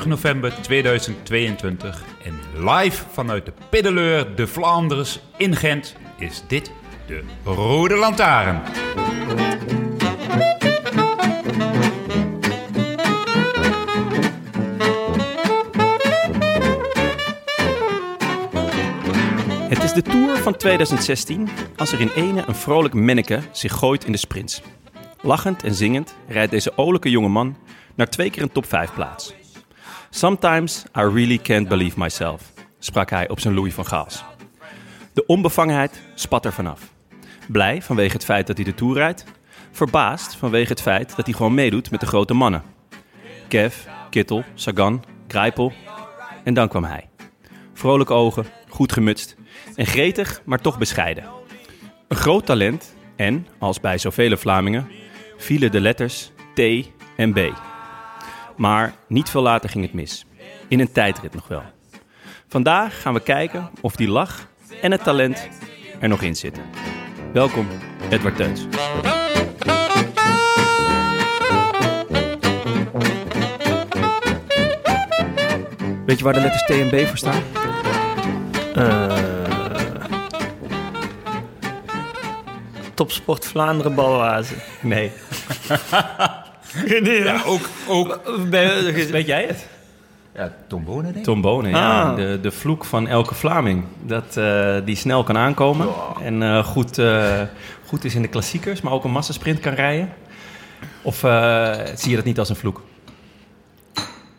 30 november 2022 en live vanuit de Piddeleur de Vlaanders in Gent is dit de Rode Lantaarn. Het is de Tour van 2016 als er in ene een vrolijk manneke zich gooit in de sprints. Lachend en zingend rijdt deze olijke jonge man naar twee keer een top 5 plaats. Sometimes I really can't believe myself, sprak hij op zijn Louis van Gaals. De onbevangenheid spat er vanaf. Blij vanwege het feit dat hij de Tour rijdt. Verbaasd vanwege het feit dat hij gewoon meedoet met de grote mannen. Kev, Kittel, Sagan, Grijpel. En dan kwam hij. Vrolijke ogen, goed gemutst en gretig, maar toch bescheiden. Een groot talent en, als bij zoveel Vlamingen, vielen de letters T en B. Maar niet veel later ging het mis. In een tijdrit nog wel. Vandaag gaan we kijken of die lach en het talent er nog in zitten. Welkom, Edward Teuns. Weet je waar de letters T en B voor staan? Eh, Topsport Vlaanderen Balwazen. Nee. nee, Ja, ook, ook Weet jij het? ja, Tom Bonen denk ik. Tom Bonen, ja. Ah. De, de vloek van elke Vlaming. Dat eh, die snel kan aankomen. En eh, goed, eh, goed is in de klassiekers, maar ook een massasprint kan rijden. Of eh, zie je dat niet als een vloek?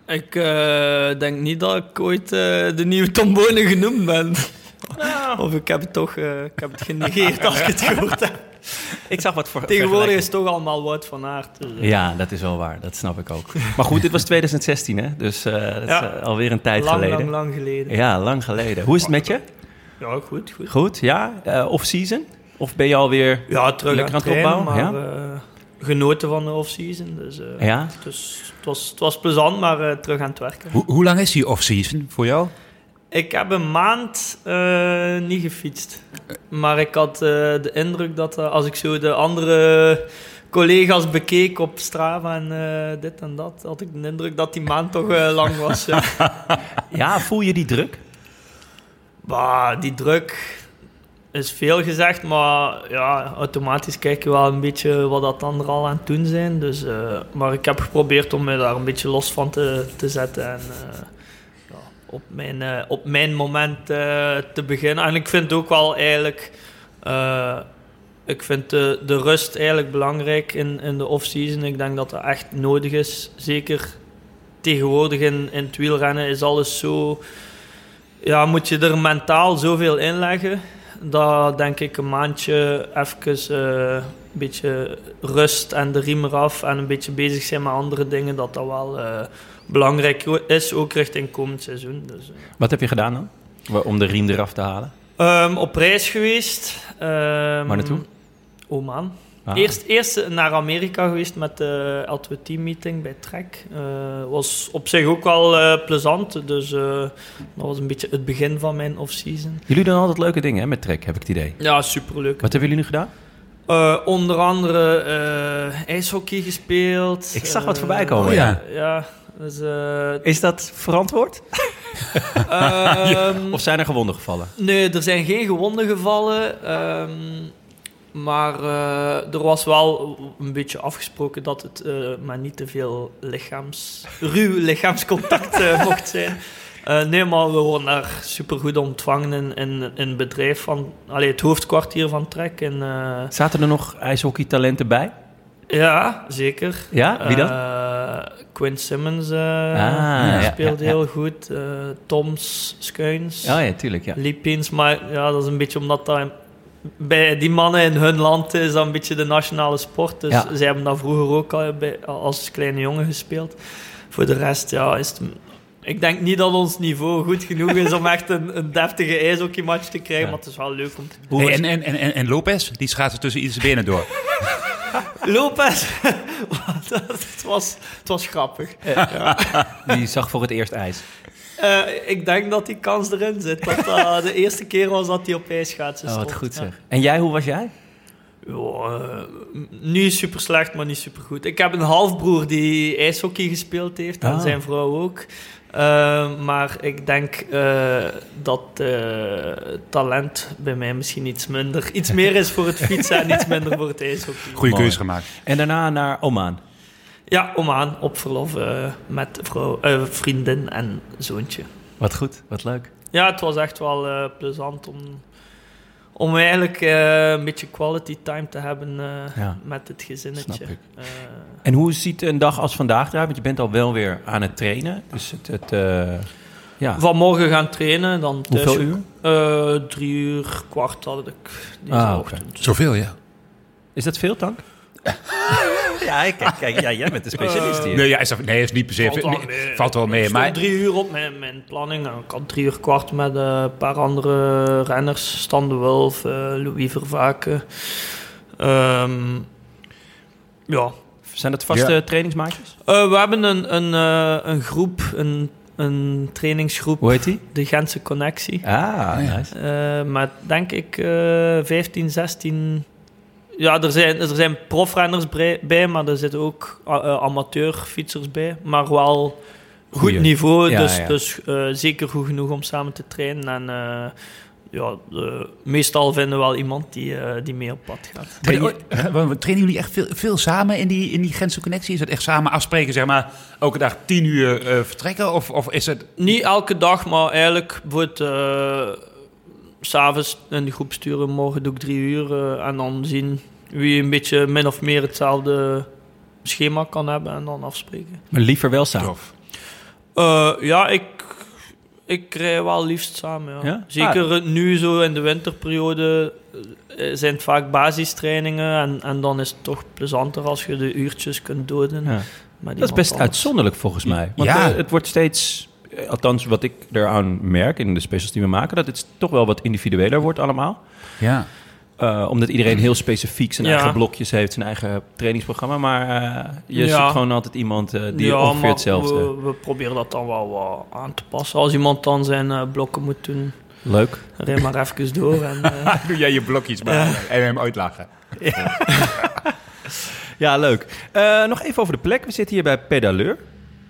Ik eh, denk niet dat ik ooit eh, de nieuwe Tom Bonen genoemd ben. Of ik heb het toch eh, ik heb het genegeerd als ik het gehoord heb. Ik zag wat voor. Tegenwoordig is het toch allemaal Wout van Aert. dus, eh, Ja, dat is wel waar. Dat snap ik ook. Maar goed, dit was 2016, hè? Dus eh, dat is Ja. eh, alweer een tijd lang, geleden. lang, lang geleden. Ja, lang geleden. Hoe is het met je? Ja, goed, goed. Goed, ja? Eh, Off-season? Of ben je alweer... Ja, terug Lekker aan het trainen, maar opbouwen, eh, genoten van de off-season. Dus, eh, Ja? dus het, was, het was plezant, maar eh, terug aan het werken. Hoe, hoe lang is die off-season voor jou? Ik heb een maand eh, niet gefietst. Maar ik had eh, de indruk dat eh, als ik zo de andere collega's bekeek op Strava en dit en dat, had ik de indruk dat die maand toch lang was. ja. Ja, voel je die druk? Bah, die druk is veel gezegd, maar ja, automatisch kijk je wel een beetje wat dat anderen al aan het doen zijn. Dus, maar ik heb geprobeerd om me daar een beetje los van te, te zetten en op, mijn, eh, op mijn moment eh, te beginnen. En ik vind ook wel eigenlijk, eh, ik vind de, de rust eigenlijk belangrijk in, in de off-season. Ik denk dat dat echt nodig is. Zeker tegenwoordig in, in het wielrennen is alles zo ja, moet je er mentaal zoveel in leggen. Dat denk ik een maandje even een beetje rust en de riem eraf en een beetje bezig zijn met andere dingen, dat dat wel belangrijk is, ook richting komend seizoen. Dus, eh. Wat heb je gedaan dan? Om de riem eraf te halen? Ehm, op reis geweest. Ehm, Waar naartoe? Oman. Ah. Eerst, eerst naar Amerika geweest met de L2 Team meeting bij Trek. Eh was op zich ook wel eh, plezant. Dus dat was een beetje het begin van mijn off-season. Jullie doen altijd leuke dingen hè, met Trek, heb ik het idee. Ja, superleuk. Wat hebben jullie nu gedaan? Onder andere ijshockey gespeeld. Ik zag wat voorbij komen, oh ja. Ja, dus... eh, Is dat verantwoord? ehm, Of zijn er gewonden gevallen? Nee, er zijn geen gewonden gevallen. ehm, maar eh, er was wel een beetje afgesproken dat het eh, maar niet te veel lichaams, ruw lichaamscontact mocht zijn. Eh, nee, maar we worden daar supergoed ontvangen in, in, in het bedrijf van... Allee, het hoofdkwartier van Trek. En, eh, Zaten er nog ijshockeytalenten bij? Ja, zeker. Ja, wie dan? Eh, Quinn Simmons eh, ja, speelde ja, ja. heel goed. eh Toms Skuins. Oh ja, tuurlijk, ja. Lipins, maar ja, dat is een beetje omdat dat bij die mannen in hun land is dat een beetje de nationale sport. Dus Ja. zij hebben dat vroeger ook al bij, als kleine jongen gespeeld. Voor de rest, ja, is het... Ik denk niet dat ons niveau goed genoeg is om echt een, een deftige ijshockeymatch te krijgen, maar het is wel leuk om te... Hey, was- en, en, en, en- en Lopez, die schaatsen tussen ieders benen door. Lopez, het, was, het was grappig. Die zag voor het eerst ijs. Eh, ik denk dat die kans erin zit. Dat dat de eerste keer was dat hij op ijsschaatsen Oh, stond. wat goed Ja. zeg. En jij, hoe was jij? Ja, eh, niet super slecht, maar niet super goed. Ik heb een halfbroer die ijshockey gespeeld heeft en Ah. zijn vrouw ook. Eh, maar ik denk eh, dat eh, talent bij mij misschien iets minder, iets meer is voor het fietsen en iets minder voor het ijshockey. Goeie Mooi. keuze gemaakt. En daarna naar Oman. Ja, om aan op verlof eh, met vrouw, eh, vriendin en zoontje. Wat goed, wat leuk. Ja, het was echt wel eh, plezant om, om eigenlijk eh, een beetje quality time te hebben eh, Ja. met het gezinnetje. Snap ik. Eh, En hoe ziet een dag als vandaag eruit? Want je bent al wel weer aan het trainen. Dus het, het eh, ja. Vanmorgen gaan trainen, dan thuis... Hoeveel uur? Eh, drie uur, kwart had ik deze Ah, ochtend. Zoveel, ja. Is dat veel, Tank? ja, kijk, kijk ja, jij bent de specialist hier. Nee, ja, is, dat- nee, is niet per se. Valt wel nee, mee. valt wel mee. Ik Maar drie uur op mijn, mijn planning. en Ik had drie uur kwart met eh, een paar andere renners. Stan de Wulf, eh, Louis Vervaken. Ehm, ja. Zijn dat vaste Ja. trainingsmaatjes? Eh, we hebben een, een, eh, een groep, een, een trainingsgroep. Hoe heet die? De Gentse Connectie. Ah, nice. Eh, maar denk ik eh 15, 16. Ja, er zijn, er zijn profrenners bij, maar er zitten ook uh, amateurfietsers bij. Maar wel goed Goeie. niveau, Ja, dus, ja. dus eh, zeker goed genoeg om samen te trainen. En eh, ja, eh, meestal vinden we wel iemand die, eh, die mee op pad gaat. Trainen, trainen jullie echt veel, veel samen in die, in die Gentse connectie? Is dat echt samen afspreken, zeg maar, elke dag tien uur uh, vertrekken? Of, of is het... Niet elke dag, maar eigenlijk bijvoorbeeld... Uh, S'avonds in de groep sturen, morgen doe ik drie uur. Uh, en dan zien wie een beetje min of meer hetzelfde schema kan hebben en dan afspreken. Maar liever wel samen? Uh, ja, ik, ik rij wel liefst samen. Ja. Ja? Zeker Ah. nu zo in de winterperiode uh, zijn het vaak basistrainingen. En, en dan is het toch plezanter als je de uurtjes kunt doden. Ja. Dat is best anders. uitzonderlijk volgens mij. Want ja. uh, het wordt steeds, althans wat ik eraan merk in de specials die we maken, dat het toch wel wat individueler wordt allemaal. Ja. Uh, omdat iedereen heel specifiek zijn ja. eigen blokjes heeft, zijn eigen trainingsprogramma. Maar uh, je ja. zoekt gewoon altijd iemand uh, die ja, ongeveer hetzelfde... We, we, proberen dat dan wel wat aan te passen. Als iemand dan zijn uh, blokken moet doen... Leuk. Rij maar even door. En, uh, Doe jij je blokjes maar en hem uitlachen. Ja, ja leuk. Uh, nog even over de plek. We zitten hier bij Pedaleur.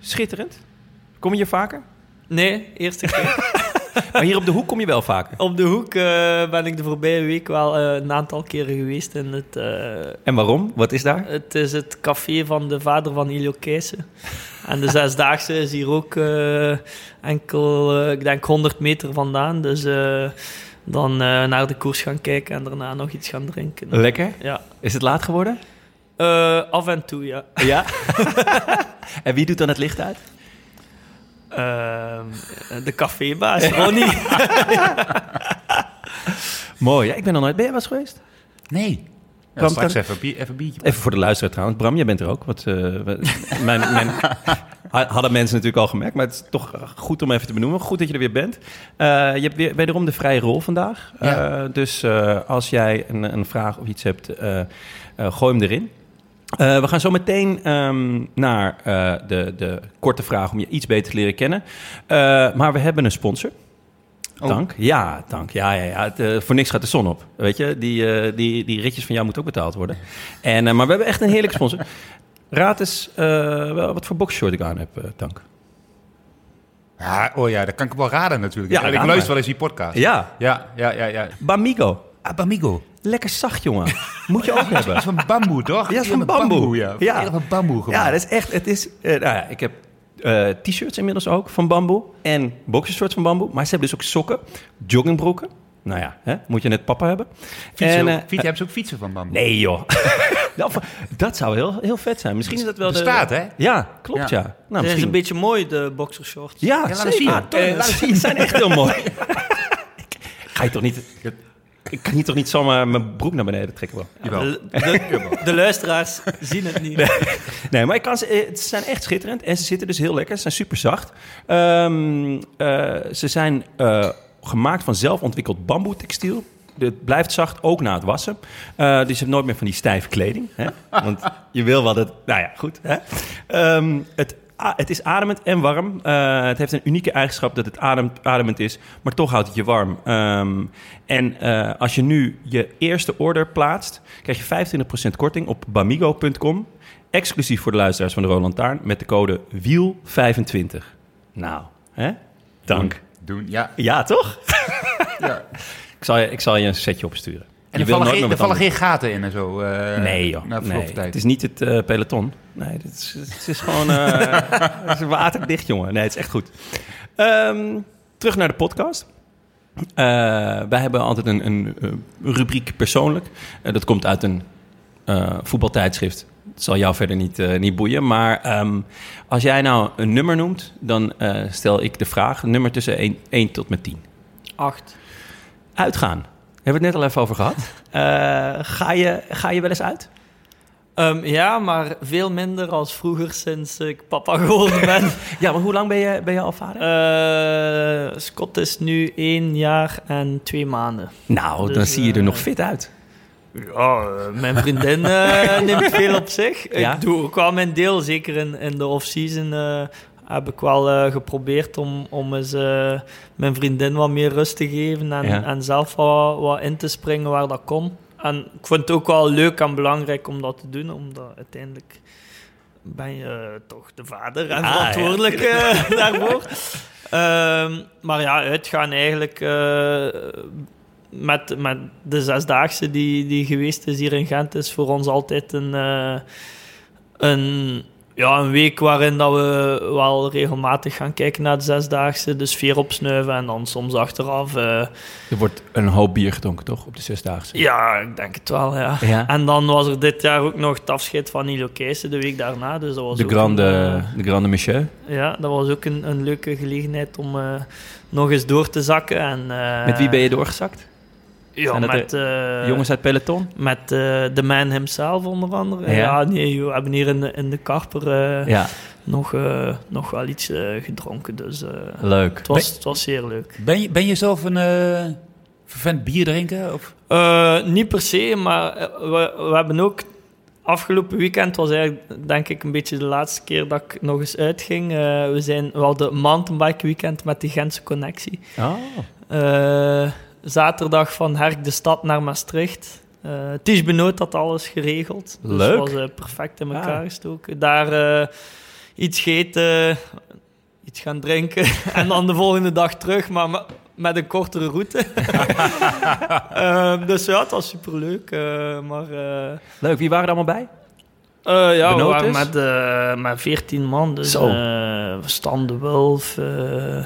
Schitterend. Kom je hier vaker? Nee, eerste keer. maar hier op de hoek kom je wel vaker? Op de hoek uh, ben ik de voorbije week wel uh, een aantal keren geweest. In het, uh, en waarom? Wat is daar? Het is het café van de vader van Ilio Keijsen. En de Zesdaagse is hier ook enkel, ik denk 100 meter vandaan. Dus dan naar de koers gaan kijken en daarna nog iets gaan drinken. Lekker? Ja. Is het laat geworden? af en toe, ja. Ja? en wie doet dan het licht uit? Uh, de cafébaas, Ronnie. Mooi. Ja, ik ben nog nooit. Ben jij was geweest? Nee. Ja, Bram, straks even, bier, even biertje. Even voor de luisteraar trouwens. Bram, jij bent er ook. Wat, uh, mijn, mijn, hadden mensen natuurlijk al gemerkt, maar het is toch goed om even te benoemen. Goed dat je er weer bent. Uh, je hebt weer, wederom de vrije rol vandaag. Ja. Uh, dus als jij een, een, vraag of iets hebt, gooi hem erin. Uh, we gaan zo meteen um, naar uh, de, de korte vraag om je iets beter te leren kennen. Uh, maar we hebben een sponsor. Oh. Dank. Ja, dank. Ja, ja, ja. Het, voor niks gaat de zon op. Weet je, die, die, die ritjes van jou moeten ook betaald worden. En, maar we hebben echt een heerlijke sponsor. Raad eens wat voor boxshort ik aan heb, Dank. Ja, oh ja, dat kan ik wel raden natuurlijk. Ja, ik luister wel eens die podcast. Ja. Ja, ja, ja. ja. Bamigo. Ah, Bamigo. Lekker zacht, jongen. Moet je ook hebben. Dat is van bamboe, toch? Ja, dat is van bamboe. ja. ja. van bamboe gemaakt. Ja, dat is echt... Het is... Uh, nou ja, ik heb eh, t-shirts inmiddels ook van bamboe. En boxershorts van bamboe. Maar ze hebben dus ook sokken, joggingbroeken. Nou ja, hè, moet je net papa hebben. Fietsen, En, eh, fiets, hebben ze ook fietsen van bamboe? Nee joh. dat, dat zou heel, heel vet zijn. Misschien is dat wel de... Bestaat, hè? Ja, klopt ja. Ja. Nou, Dat is misschien... een beetje mooi, de boxershorts. Ja, Ja, laat zien. Ah, Eh, laat zien. Ze zijn echt heel mooi. Ga je toch niet... Ik kan hier toch niet zomaar mijn broek naar beneden trekken? wel? Jawel. De, de, de luisteraars zien het niet. Nee, maar ik kan ze, eh, ze zijn echt schitterend. En ze zitten dus heel lekker. Ze zijn super zacht. Ehm, eh, ze zijn eh, gemaakt van zelfontwikkeld bamboetextiel. Het blijft zacht, ook na het wassen. Eh, dus je hebt nooit meer van die stijve kleding. Hè? Want je wil wel dat... Nou ja, goed. Hè? Ehm, het, het is ademend en warm. Eh, het heeft een unieke eigenschap dat het adem, ademend is. Maar toch houdt het je warm. Ehm, en eh, als je nu je eerste order plaatst... krijg je 25% korting op bamigo.com. Exclusief voor de luisteraars van de Roland Taarn... met de code WIEL25. Nou, hè? Dank. Doen, ja. Ja, toch? ja. Ik zal je, ik zal je een setje opsturen. En Je er vallen, geen, er vallen geen gaten in en zo. eh, Nee, joh. Na Nee. Het is niet het eh, peloton. Nee, het is, het is gewoon eh, het is waterdicht, jongen. Nee, het is echt goed. Ehm, terug naar de podcast. Eh, wij hebben altijd een, een, eh, rubriek persoonlijk. Dat komt uit een eh, voetbaltijdschrift. Het zal jou verder niet, eh, niet boeien. Maar ehm, als jij nou een nummer noemt, dan eh, stel ik de vraag: een nummer tussen 1, 1 tot met 10. Acht. Uitgaan. Hebben we het net al even over gehad. Eh, ga, je, ga je wel eens uit? Ehm, ja, maar veel minder als vroeger sinds ik papa geworden ben. Ja, maar hoe lang ben je, ben je al vader? Eh, Scott is nu één jaar en twee maanden. nou, dan dus, zie je er eh, nog fit uit. Ja, eh, mijn vriendin eh, neemt veel op zich. Ja? Ik doe ook wel mijn deel, zeker in, in de off-season eh, heb ik wel eh, geprobeerd om, om eens eh, mijn vriendin wat meer rust te geven en, Ja. en zelf wat, wat in te springen waar dat kon. En ik vond het ook wel leuk en belangrijk om dat te doen, omdat uiteindelijk ben je toch de vader en Ah, verantwoordelijk eh, daarvoor. Ehm, maar ja, uitgaan eigenlijk met, met de zesdaagse die, die geweest is hier in Gent is voor ons altijd een, een, ja, een week waarin dat we wel regelmatig gaan kijken naar de zesdaagse. De sfeer opsnuiven en dan soms achteraf. eh, Er wordt een hoop bier gedronken, toch? Op de zesdaagse. ja, ik denk het wel, ja. Ja. En dan was er dit jaar ook nog het afscheid van Nilo Keijsen de week daarna. Dus dat was De grande, een, eh, de grande monsieur. ja, dat was ook een, een leuke gelegenheid om eh, nog eens door te zakken. En, Met wie ben je doorgezakt? Ja, met, eh, Jongens uit peloton? met eh, de man himself onder andere. Ja? Ja, nee, we hebben hier in de, in de Karper eh, Ja, nog, eh, nog wel iets gedronken. Dus eh, leuk. het, was, het was zeer leuk. Ben je, ben je zelf een eh vervent bier drinken? Of? Eh, niet per se, maar we, we hebben ook... Afgelopen weekend was eigenlijk, denk ik, een beetje de laatste keer dat ik nog eens uitging. Eh, we, zijn, we hadden mountainbike weekend met de Gentse Connectie. Oh, Eh, zaterdag van Herk de stad naar Maastricht. Eh Ties Benoot had alles geregeld. Dus Leuk. het was eh, perfect in elkaar Ah. gestoken. Daar eh, iets gegeten, iets gaan drinken en dan de volgende dag terug, maar me- met een kortere route. Ehm, dus ja, het was superleuk. eh maar eh, leuk. Wie waren er allemaal bij? eh, ja, we Benoot waren is? met, eh met 14 man. Dus Zo. eh, Stan de Wulf, eh,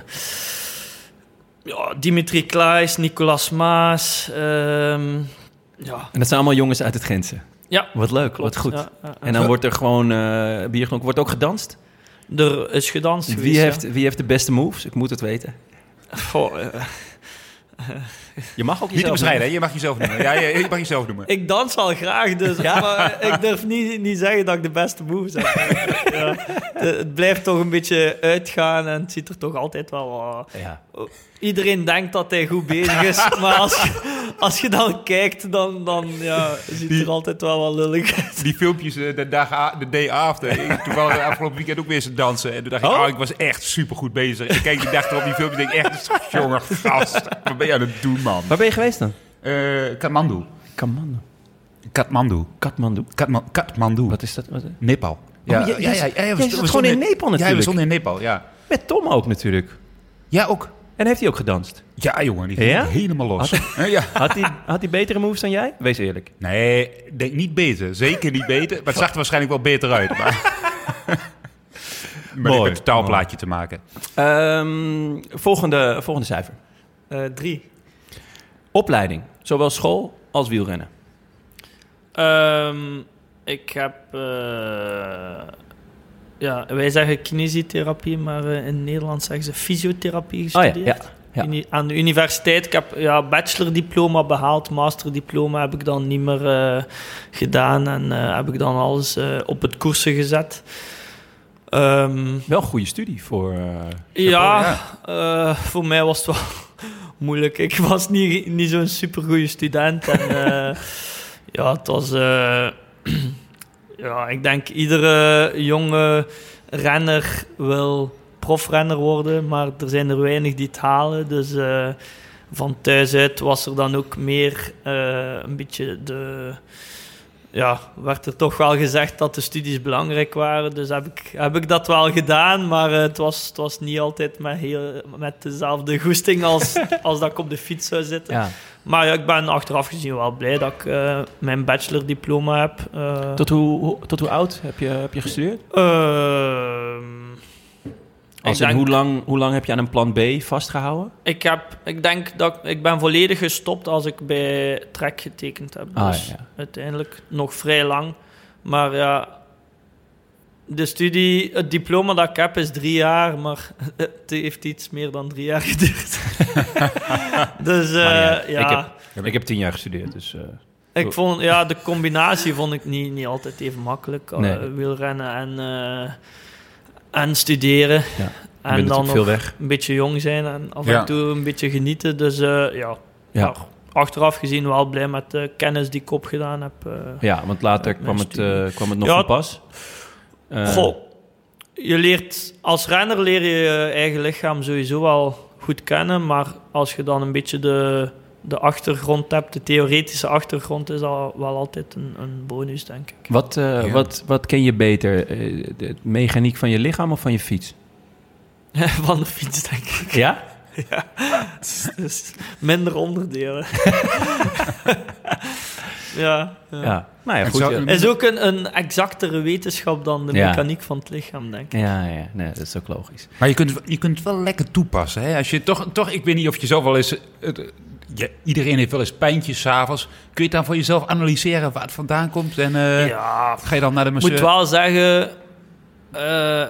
ja, Dimitri Klaes, Nicolas Maas. ehm, ja, En dat zijn allemaal jongens uit het Gentse. ja, Wat leuk, klopt. wat goed. Ja, ja, ja. En dan wordt er gewoon eh bier gedronken. Wordt ook gedanst? Er is gedanst geweest, Wie ja. heeft, wie heeft de beste moves? Ik moet het weten. Goh, eh, Je mag ook Niet jezelf hè? je mag jezelf noemen. Ja, je, je mag jezelf noemen. ik dans wel graag, dus, maar ik durf niet, niet zeggen dat ik de beste moves heb. ja, het, het blijft toch een beetje uitgaan en het ziet er toch altijd wel... wat- Ja. Iedereen denkt dat hij goed bezig is, maar als je, als je dan kijkt, dan, dan ja, ziet het er altijd wel wat lullig uit. Die filmpjes eh, de, dag de day after. Ik, toevallig afgelopen weekend ook weer eens dansen. En toen dacht ik, Oh? oh, ik was echt supergoed bezig. Ik kijk die dag erop die filmpjes en denk ik echt, jongen, gast. Wat ben je aan het doen, man? Waar ben je geweest dan? Eh Kathmandu. Kathmandu. Kathmandu. Kathmandu. Kathma- Kathmandu. Wat is dat? Wat- Nepal. jij zat gewoon stonden in Nepal Ja, we natuurlijk. stonden in Nepal, ja. Met Tom ook natuurlijk. Ja, ook. En heeft hij ook gedanst? Ja, jongen, die ging Ja? helemaal los. Eh, ja. Had hij, had hij betere moves dan jij? Wees eerlijk. Nee, denk niet beter. Zeker niet beter. Maar het zag er waarschijnlijk wel beter uit. Maar met Mooi. een totaalplaatje te maken. Ehm, volgende, volgende cijfer. Eh, drie. Opleiding. Zowel school als wielrennen. Ehm, ik heb... eh, ja, wij zeggen kinesietherapie, maar eh, in Nederland zeggen ze fysiotherapie Oh ja, gestudeerd. ja. ja. Uni- aan de universiteit. Ik heb ja, bachelordiploma behaald, masterdiploma heb ik dan niet meer eh, gedaan en eh, heb ik dan alles eh, op het koersen gezet. Ehm, Wel een goede studie voor... eh, ja, eh, voor mij was het wel moeilijk. Ik was niet, niet zo'n supergoeie student. En, eh, ja, het was... ja, ik denk iedere jonge renner wil profrenner worden, maar er zijn er weinig die het halen. Dus eh, van thuis uit was er dan ook meer eh, een beetje de... Ja, werd er toch wel gezegd dat de studies belangrijk waren. Dus heb ik, heb ik dat wel gedaan, maar eh, het, was, het was niet altijd met, heel, met dezelfde goesting als, als dat ik op de fiets zou zitten. ja. Maar ja, ik ben achteraf gezien wel blij dat ik eh, mijn bachelordiploma heb. eh. Tot, hoe, hoe- tot hoe oud heb je, heb je gestudeerd? Ehm, Als in, denk, hoe, lang, hoe lang heb je aan een plan B vastgehouden? ik, heb, ik denk dat ik, ben volledig gestopt als ik bij Trek getekend heb. Ah, Dus ja. uiteindelijk nog vrij lang. Maar ja, de studie, het diploma dat ik heb is drie jaar, maar het heeft iets meer dan drie jaar geduurd. dus eh, ja, Ik Ik heb tien jaar gestudeerd, dus... eh, ik vond, ja, de combinatie vond ik niet, niet altijd even makkelijk. eh, Nee. wielrennen en, eh, en studeren. Ja, En dan nog veel weg. een beetje jong zijn en af Ja. en toe een beetje genieten. Dus eh, ja, Ja. maar achteraf gezien wel blij met de kennis die ik opgedaan heb. eh. Ja, want later kwam het, kwam het nog Ja, van pas. Eh, Goh, je leert, als renner leer je je eigen lichaam sowieso wel goed kennen, maar als je dan een beetje de, de achtergrond hebt, de theoretische achtergrond, is dat wel altijd een, een bonus, denk ik. Wat, eh, Ja. wat, wat ken je beter? eh, de mechaniek van je lichaam of van je fiets? Van de fiets, denk ik. Ja? Dus minder onderdelen. ja, ja. Ja. Nou goed. ja. is ook een, een exactere wetenschap dan de Ja. mechaniek van het lichaam, denk ik. Ja, ja, nee, dat is ook logisch. Maar je kunt, je kunt het wel lekker toepassen. Hè? Als je toch, toch, ik weet niet of je zelf wel eens... het- ja, iedereen heeft wel eens pijntjes s'avonds. Kun je het dan voor jezelf analyseren waar het vandaan komt? En eh, Ja, ga je dan naar de Ik masseur? moet wel zeggen, eh,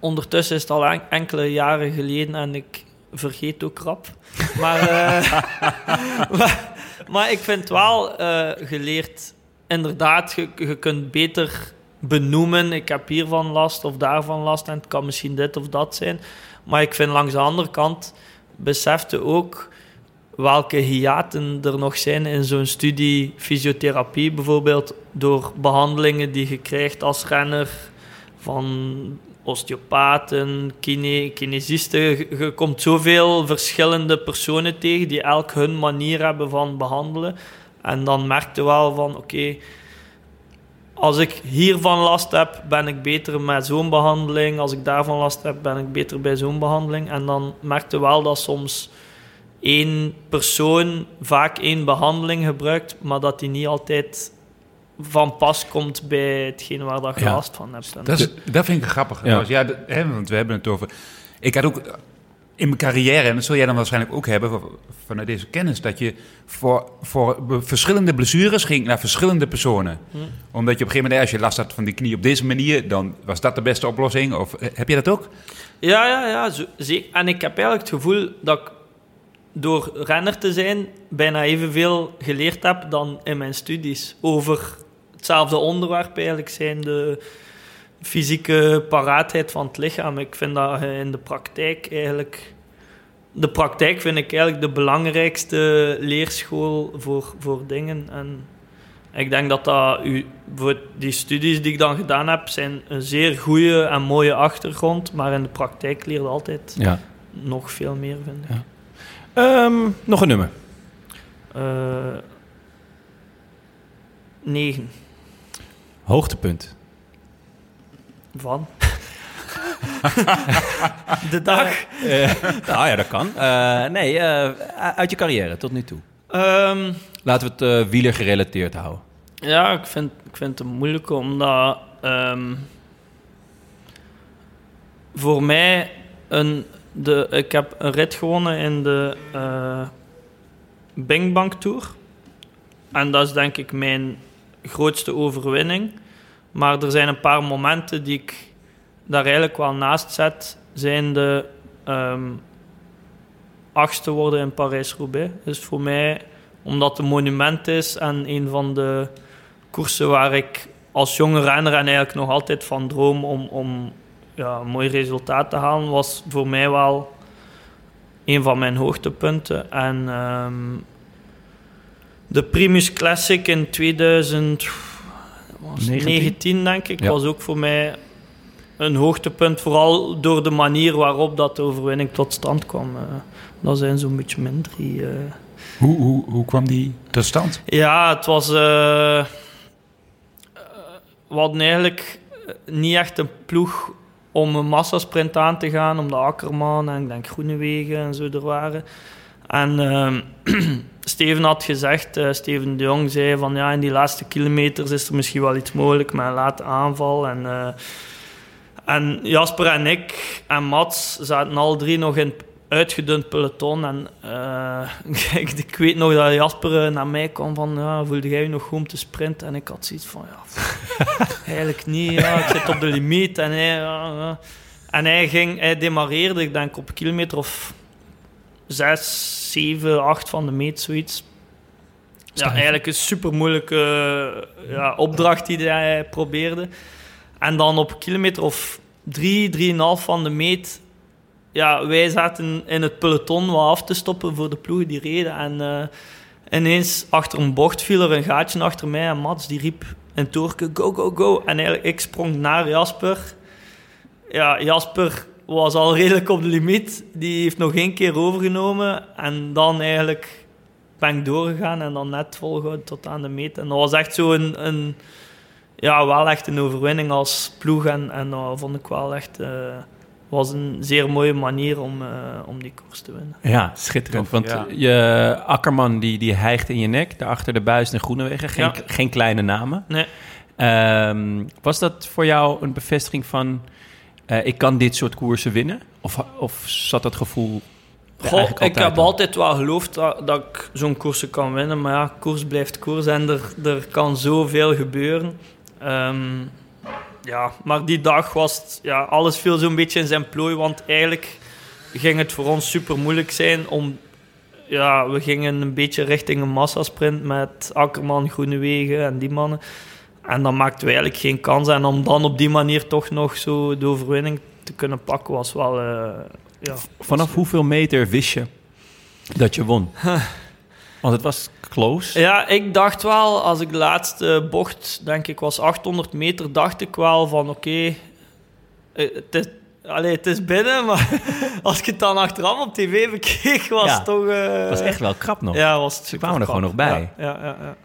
ondertussen is het al en- enkele jaren geleden en ik vergeet ook rap. Maar, eh, maar, maar ik vind wel eh, geleerd, inderdaad, je, je kunt beter benoemen, ik heb hiervan last of daarvan last en het kan misschien dit of dat zijn. Maar ik vind langs de andere kant, besefte ook welke hiaten er nog zijn in zo'n studie fysiotherapie, bijvoorbeeld door behandelingen die je krijgt als renner van osteopaten, kine, kinesisten. Je, komt zoveel verschillende personen tegen die elk hun manier hebben van behandelen. En dan merk je wel van, oké, als ik hiervan last heb, ben ik beter met zo'n behandeling. Als ik daarvan last heb, ben ik beter bij zo'n behandeling. En dan merk je wel dat soms één persoon vaak één behandeling gebruikt, maar dat die niet altijd van pas komt bij hetgeen waar dat je Ja. last van hebt. Dat, is, dat vind ik grappig. Ja. Ja. dat- hè, want we hebben het over... Ik had ook in mijn carrière, en dat zul jij dan waarschijnlijk ook hebben van- vanuit deze kennis, dat je voor, voor verschillende blessures ging naar verschillende personen. Hm. Omdat je op een gegeven moment, als je last had van die knie op deze manier, dan was dat de beste oplossing. Of heb je dat ook? Ja, ja, ja. Zo, zeker. En ik heb eigenlijk het gevoel dat ik door renner te zijn bijna evenveel geleerd heb dan in mijn studies. Over hetzelfde onderwerp eigenlijk zijn de fysieke paraatheid van het lichaam. Ik vind dat in de praktijk eigenlijk... De praktijk vind ik eigenlijk de belangrijkste leerschool voor, voor dingen. En ik denk dat dat u, voor die studies die ik dan gedaan heb, zijn een zeer goede en mooie achtergrond. Maar in de praktijk leer je altijd Ja. nog veel meer, vind ik. Ja. Ehm, nog een nummer. Eh, negen Hoogtepunt. van. de dag. Eh, nou ja, dat kan. Eh, nee, uit je carrière tot nu toe. Ehm, Laten we het wieler gerelateerd houden. ja, ik vind, ik vind het moeilijk omdat... ehm, voor mij, een, de, ik heb een rit gewonnen in de uh, Bing Bang Tour. En dat is denk ik mijn grootste overwinning. Maar er zijn een paar momenten die ik daar eigenlijk wel naast zet. Zijn de um, achtste worden in Parijs-Roubaix. Dus voor mij, omdat het een monument is en een van de koersen waar ik als jonge renner en eigenlijk nog altijd van droom om, om ja, een mooi resultaat te halen, was voor mij wel een van mijn hoogtepunten. En um, de Primus Classic in 2019, denk ik, was ook voor mij een hoogtepunt. Vooral door de manier waarop dat de overwinning tot stand kwam. Uh, dat zijn zo'n beetje mijn drie. Uh... Hoe, hoe, hoe kwam die tot stand? Ja, het was. Uh, we hadden eigenlijk niet echt een ploeg om een massasprint aan te gaan, omdat Akkerman en ik denk Groenewegen en zo er waren. En uh, Steven had gezegd, uh, Steven de Jong zei van ja, in die laatste kilometers is er misschien wel iets mogelijk met een late aanval. En, uh, en Jasper en ik en Mats zaten al drie nog in uitgedund peloton. En uh, ik, ik, weet nog dat Jasper naar mij kwam van, ja, voelde jij je nog goed om te sprinten? En ik had zoiets van, ja, eigenlijk niet. Ja, ik zit op de limiet. En hij, ja, en hij ging, hij demareerde, ik denk op kilometer of 6, 7, 8 van de meet, zoiets. Ja, eigenlijk een super moeilijke ja, opdracht die hij probeerde. En dan op kilometer of 3, 3,5 van de meet ja, wij zaten in het peloton wat af te stoppen voor de ploegen die reden. En uh, ineens achter een bocht viel er een gaatje achter mij. En Mats die riep in Torke, go, go, go. En eigenlijk, ik sprong naar Jasper. Ja, Jasper was al redelijk op de limiet. Die heeft nog één keer overgenomen. En dan eigenlijk ben ik doorgegaan en dan net volgehouden tot aan de meet. En dat was echt zo een, een ja, wel echt een overwinning als ploeg. En, en dat vond ik wel echt... Uh, was een zeer mooie manier om, uh, om die koers te winnen. Ja, schitterend. want ja. je Akkerman die, die hijgt in je nek, daarachter de buis en Groenewegen. Geen, ja. geen kleine namen. Nee. Um, was dat voor jou een bevestiging van... Uh, ik kan dit soort koersen winnen? Of, of zat dat gevoel Goh, ik heb al? altijd wel geloofd dat, dat ik zo'n koersen kan winnen. Maar ja, koers blijft koers en er, er kan zoveel gebeuren. Um, ja, maar die dag was het, ja, alles viel zo'n beetje in zijn plooi. Want eigenlijk ging het voor ons super moeilijk zijn om. Ja, we gingen een beetje richting een massasprint met Akkerman, Groenewegen en die mannen. En dan maakten we eigenlijk geen kans. En om dan op die manier toch nog zo de overwinning te kunnen pakken, was wel. Uh, ja, Vanaf hoeveel meter wist je dat je won? Want het was close. Ja, ik dacht wel, als ik de laatste bocht, denk ik, was 800 meter, dacht ik wel van oké, okay, het, is, het is binnen, maar als ik het dan achteraf op tv bekeek, was ja, het toch... Uh, het was echt wel krap nog. Ja, was het Ze kwamen er gewoon nog bij. Ja, ja, ja.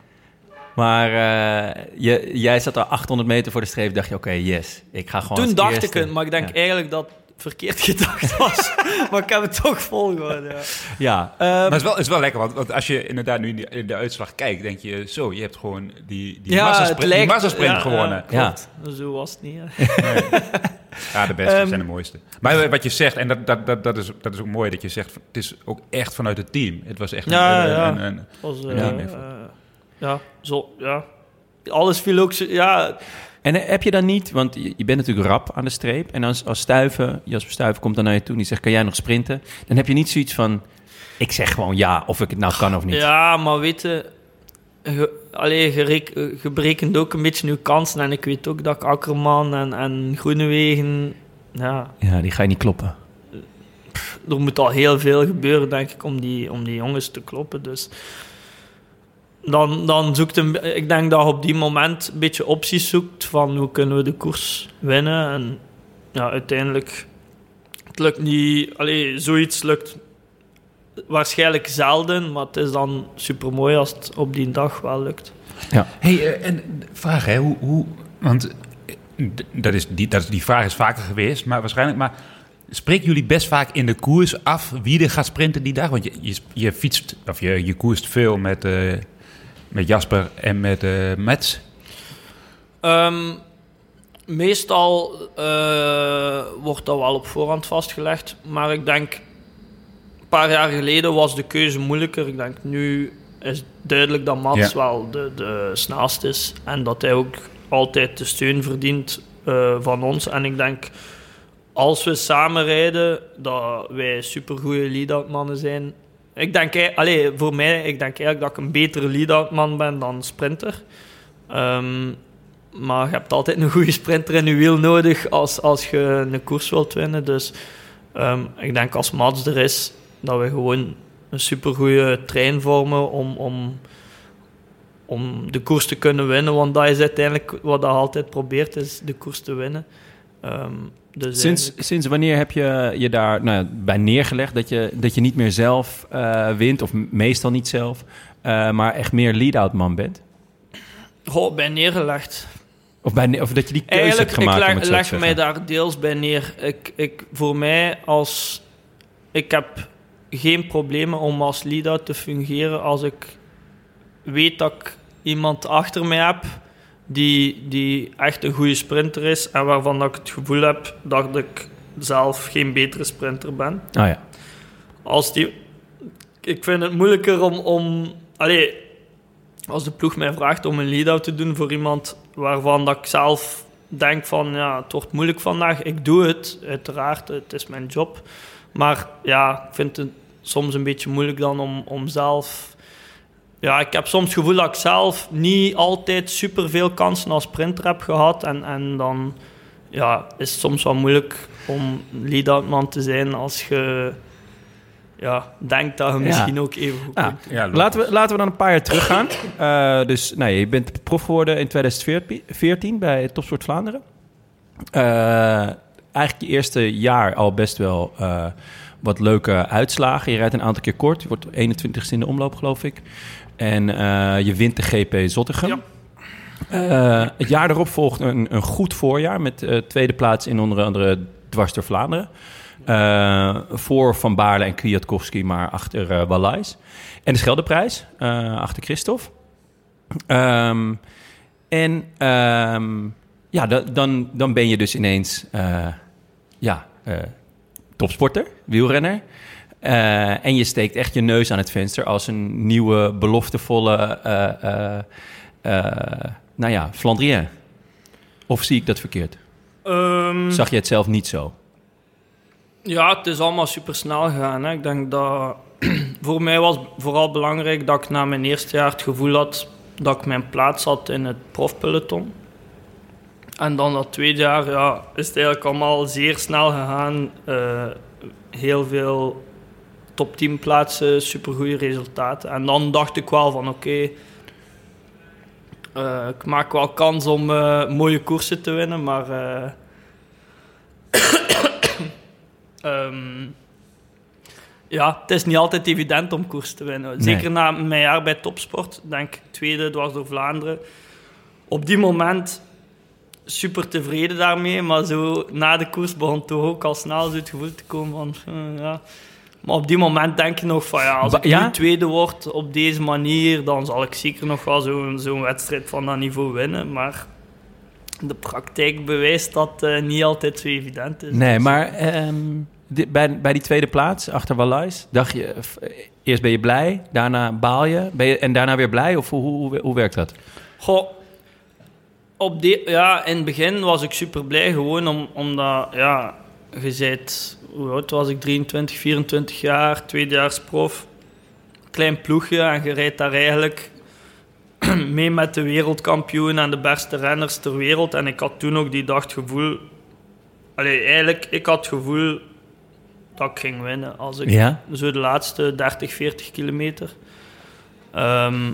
Maar uh, je, jij zat er 800 meter voor de streep, dacht je, oké, okay, yes, ik ga gewoon Toen dacht eerste. ik het, maar ik denk eigenlijk dat verkeerd gedacht was. maar ik heb het toch volgehouden. Ja, ja um, maar het is, wel, het is wel lekker, want, want als je inderdaad nu in de, in de, uitslag kijkt, denk je zo, je hebt gewoon die, die ja, massasprint, lijkt, die massasprint ja, gewonnen. Ja, Zo was het niet. Nee. Ja, de beste um, zijn de mooiste. Maar wat je zegt, en dat, dat, dat, dat, is, dat is ook mooi dat je zegt, het is ook echt vanuit het team. Het was echt ja, een, ja. een, een, was, een uh, uh, ja, zo, ja. Alles viel ook... Ja, en heb je dan niet, want je bent natuurlijk rap aan de streep. En als, als Stuiven, Jasper Stuiven komt dan naar je toe en die zegt: Kan jij nog sprinten? Dan heb je niet zoiets van: Ik zeg gewoon ja, of ik het nou kan of niet. Ja, maar weet je, je, allee, je, je berekent ook een beetje je kansen. En ik weet ook dat ik Akkerman en, en Groenewegen. Ja, ja, die ga je niet kloppen. Pff, er moet al heel veel gebeuren, denk ik, om die, om die jongens te kloppen. Dus dan, dan zoekt een, ik denk dat je op die moment een beetje opties zoekt van hoe kunnen we de koers winnen. En ja, uiteindelijk, het lukt niet, allee, zoiets lukt waarschijnlijk zelden, maar het is dan super mooi als het op die dag wel lukt. Ja. Hey, uh, en vraag, hè, hoe, hoe want dat is, die, dat is, die vraag is vaker geweest, maar waarschijnlijk, maar spreken jullie best vaak in de koers af wie er gaat sprinten die dag? Want je, je, je fietst, of je, je koerst veel met. Uh, met Jasper en met uh, Mets? Um, Meestal eh, wordt dat wel op voorhand vastgelegd. Maar ik denk, een paar jaar geleden was de keuze moeilijker. Ik denk, nu is duidelijk dat Mats Ja. wel de, de snelste is. En dat hij ook altijd de steun verdient eh, van ons. En ik denk, als we samen rijden, dat wij supergoeie lead-out mannen zijn. Ik denk, ei- allee, voor mij, ik denk eigenlijk dat ik een betere lead-out man ben dan sprinter. Ehm, maar je hebt altijd een goede sprinter in je wiel nodig als, als je een koers wilt winnen. Dus ehm, ik denk als Mats er is, dat we gewoon een supergoeie trein vormen om, om, om de koers te kunnen winnen. Want dat is uiteindelijk wat je altijd probeert, is de koers te winnen. Ehm, dus Sinds, eigenlijk- sinds wanneer heb je je daar nou, bij neergelegd dat je, dat je niet meer zelf eh, wint, of meestal niet zelf, eh, maar echt meer lead-out man bent? Goh, bij neergelegd. Of, bij, of dat je die keuze Eigenlijk, hebt gemaakt? ik leg, leg mij daar deels bij neer. Ik, ik, voor mij, als... Ik heb geen problemen om als lead-out te fungeren als ik weet dat ik iemand achter mij heb die, die echt een goede sprinter is en waarvan dat ik het gevoel heb dat ik zelf geen betere sprinter ben. Oh ja. Als die... Ik vind het moeilijker om... om allee, als de ploeg mij vraagt om een lead-out te doen voor iemand waarvan dat ik zelf denk van... Ja, het wordt moeilijk vandaag. Ik doe het, uiteraard. Het is mijn job. Maar ja, ik vind het soms een beetje moeilijk dan om, om zelf... Ja, ik heb soms het gevoel dat ik zelf niet altijd superveel kansen als sprinter heb gehad. En, en dan ja, is het soms wel moeilijk om lead-out man te zijn als je ja, denkt dat je Ja. misschien ook even goed kunt. Ja, Laten we, laten we dan een paar jaar teruggaan. Eh dus nou, je bent prof geworden in 2014 bij Topsport Vlaanderen. Eh, eigenlijk je eerste jaar al best wel eh, wat leuke uitslagen. Je rijdt een aantal keer kort. Je wordt 21ste in de omloop, geloof ik. En eh, je wint de GP Zottegem. Ja. Eh, het jaar erop volgt een, een goed voorjaar met eh, tweede plaats in onder andere dwars door Vlaanderen. Voor Van Baarle en Kwiatkowski, maar achter eh Wallais. En de Scheldeprijs, achter Christophe. Ehm, en ehm, ja, da- dan, dan ben je dus ineens ja, topsporter, wielrenner. Eh, en je steekt echt je neus aan het venster als een nieuwe, beloftevolle, eh, nou ja, Flandrien. Of zie ik dat verkeerd? Ehm, Zag je het zelf niet zo? Ja, het is allemaal super snel gegaan. Hè. Ik denk dat voor mij was vooral belangrijk dat ik na mijn eerste jaar het gevoel had dat ik mijn plaats had in het profpeloton. En dan dat tweede jaar ja, is het eigenlijk allemaal zeer snel gegaan. Heel veel top 10 plaatsen, supergoeie resultaten. En dan dacht ik wel van oké, eh, ik maak wel kans om eh, mooie koersen te winnen, maar... eh, Ehm, ja, het is niet altijd evident om koers te winnen. Zeker na mijn jaar bij topsport, denk ik, tweede dwars door Vlaanderen. Op die moment super tevreden daarmee, maar zo na de koers begon toch ook al snel zo het gevoel te komen van, ja. Maar op die moment denk je nog van, ja, als ik ja? nu tweede word op deze manier, dan zal ik zeker nog wel zo'n zo'n wedstrijd van dat niveau winnen. Maar de praktijk bewijst dat eh, niet altijd zo evident is. Nee, Dus- maar ehm, di- bij, bij die tweede plaats achter Wallais, dacht je, eerst ben je blij, daarna baal je, ben je en daarna weer blij? Of hoe, hoe, hoe werkt dat? Goh, op de, ja, in het begin was ik super blij, gewoon om, omdat, ja, je bent, hoe oud was ik, 23, 24 jaar, tweedejaarsprof, klein ploegje en je rijdt daar eigenlijk mee met de wereldkampioen en de beste renners ter wereld. En ik had toen ook die dag het gevoel, allee, eigenlijk, ik had het gevoel dat ik ging winnen als ik Ja? zo de laatste 30, 40 kilometer. Ehm,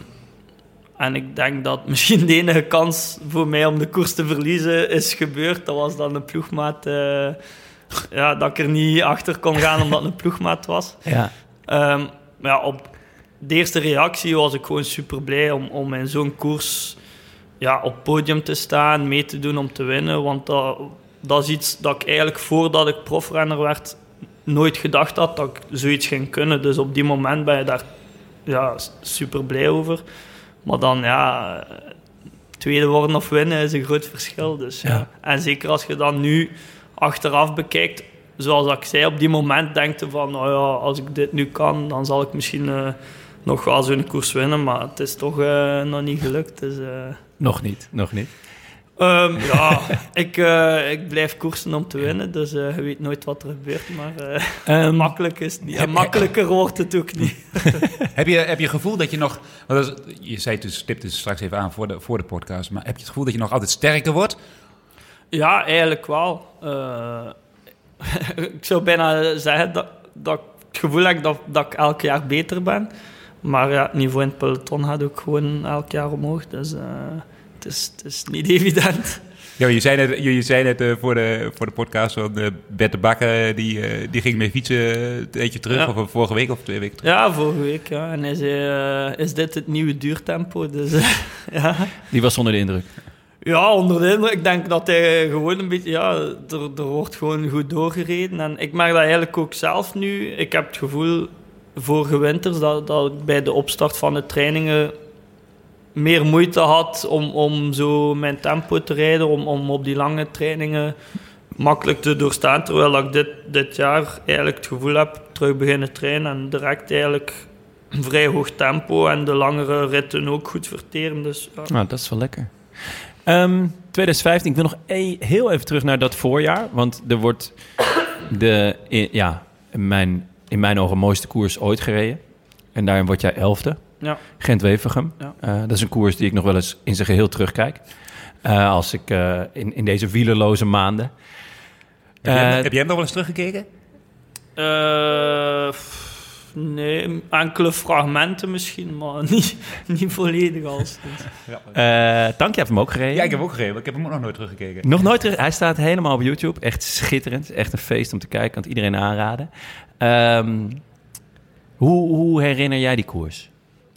en ik denk dat misschien de enige kans voor mij om de koers te verliezen is gebeurd. Dat was dan een ploegmaat. eh, ja, dat ik er niet achter kon gaan omdat het een ploegmaat was. Ja. Ehm, maar ja, op de eerste reactie was ik gewoon super blij om, om in zo'n koers ja, op podium te staan, mee te doen om te winnen. Want dat, dat is iets dat ik eigenlijk voordat ik profrenner werd nooit gedacht had dat ik zoiets ging kunnen. Dus op die moment ben je daar ja, super blij over. Maar dan, ja, tweede worden of winnen is een groot verschil. Dus, ja. Ja. En zeker als je dan nu achteraf bekijkt, zoals ik zei, op die moment denkt je van, nou ja, als ik dit nu kan, dan zal ik misschien eh, nog wel zo'n koers winnen. Maar het is toch eh, nog niet gelukt. Dus, eh, Nog niet, nog niet. Ehm, ja, ik, ik blijf koersen om te winnen, dus je weet nooit wat er gebeurt. Maar Ehm, makkelijk is het niet. En makkelijker wordt het ook niet. Heb je, heb je gevoel dat je nog... je zei het dus, het straks even aan voor de, voor de podcast... maar heb je het gevoel dat je nog altijd sterker wordt? Ja, eigenlijk wel. Eh, ik zou bijna zeggen dat, dat ik het gevoel heb dat, dat ik elk jaar beter ben. Maar ja, het niveau in het peloton gaat ook gewoon elk jaar omhoog. Dus eh, het, is, het is niet evident. Ja, je zei net, je, je zei net eh, voor, de, voor de podcast van uh, Bert de Bakker... Die, eh, die ging mee fietsen een tijdje terug, Ja. of vorige week of twee weken terug. Ja, vorige week. Ja. En hij zei, eh, is dit het nieuwe duurtempo? Dus eh, ja. Die was onder de indruk. Ja, onder de indruk. Ik denk dat hij gewoon een beetje... Ja, er, er wordt gewoon goed doorgereden. En ik merk dat eigenlijk ook zelf nu. Ik heb het gevoel, vorige winters, dat, dat ik bij de opstart van de trainingen meer moeite had om, om zo mijn tempo te rijden, om, om op die lange trainingen makkelijk te doorstaan. Terwijl ik dit, dit jaar eigenlijk het gevoel heb terug beginnen trainen en direct eigenlijk vrij hoog tempo en de langere ritten ook goed verteren. Dus. Nou, dat is wel lekker. Ehm, 2015, ik wil nog e- heel even terug naar dat voorjaar. Want er wordt de, i- ja, in mijn, in mijn ogen mooiste koers ooit gereden. En daarin word jij elfde. Ja. Gent-Wevergem. Ja. Eh, dat is een koers die ik nog wel eens in zijn geheel terugkijk. Eh, als ik eh, in, in deze wielerloze maanden. Heb, jij, Eh, heb jij hem nog wel eens teruggekeken? Nee, enkele fragmenten misschien, maar niet, niet volledig als. eh, Tank, je hebt hem ook gereden. Ja, ik heb hem ook gegeven. Ik heb hem ook nog nooit teruggekeken. Nog nooit terug. Hij staat helemaal op YouTube. Echt schitterend. Echt een feest om te kijken. Kan het iedereen aanraden. Ehm, hoe, hoe herinner jij die koers?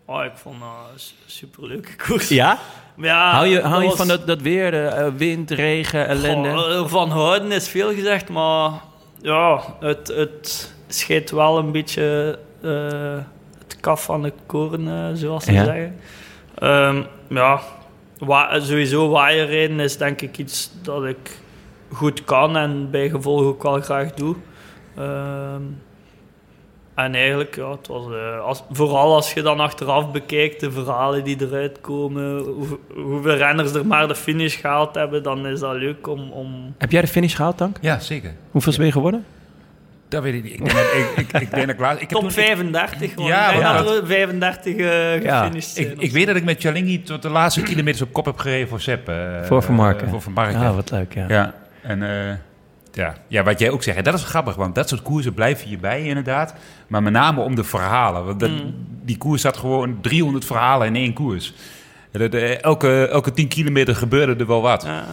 Oh, ik vond een su- superleuke koers. Ja? Ja, hou je, hou je was- van dat, dat weer, de eh, wind, regen, ellende? Goh, eh, van houden is veel gezegd, maar ja, het, het scheidt wel een beetje eh, het kaf van de koren, eh, zoals ze Ja. zeggen. Ehm, ja, wa sowieso waaierrijden is denk ik iets dat ik goed kan en bij gevolg ook wel graag doe. Ehm, en eigenlijk, ja, het was, eh, als, vooral als je dan achteraf bekijkt, de verhalen die eruit komen, hoe, hoeveel renners er maar de finish gehaald hebben, dan is dat leuk om... om Heb jij de finish gehaald, Tank? Ja, zeker. Hoeveel ben je geworden? Dat weet ik niet. Ik dat ik, ik, ik, denk dat ik laat- ik heb top toen- 35, want Ja, denk ja. er 35 eh Ja. gefinished Ik, zijn. ik, weet dat ik met Chalingi tot de laatste kilometers op kop heb gereden voor Sepp. eh, Voor Van Marken. eh, voor Van Marken. Ah, wat leuk, ja. Ja, en eh, ja. ja, wat jij ook zegt, en dat is grappig, want dat soort koersen blijven je bij inderdaad. Maar met name om de verhalen. Want dat, Mm. Die koers had gewoon 300 verhalen in één koers. Dat, eh, elke, elke 10 kilometer gebeurde er wel wat. Ja,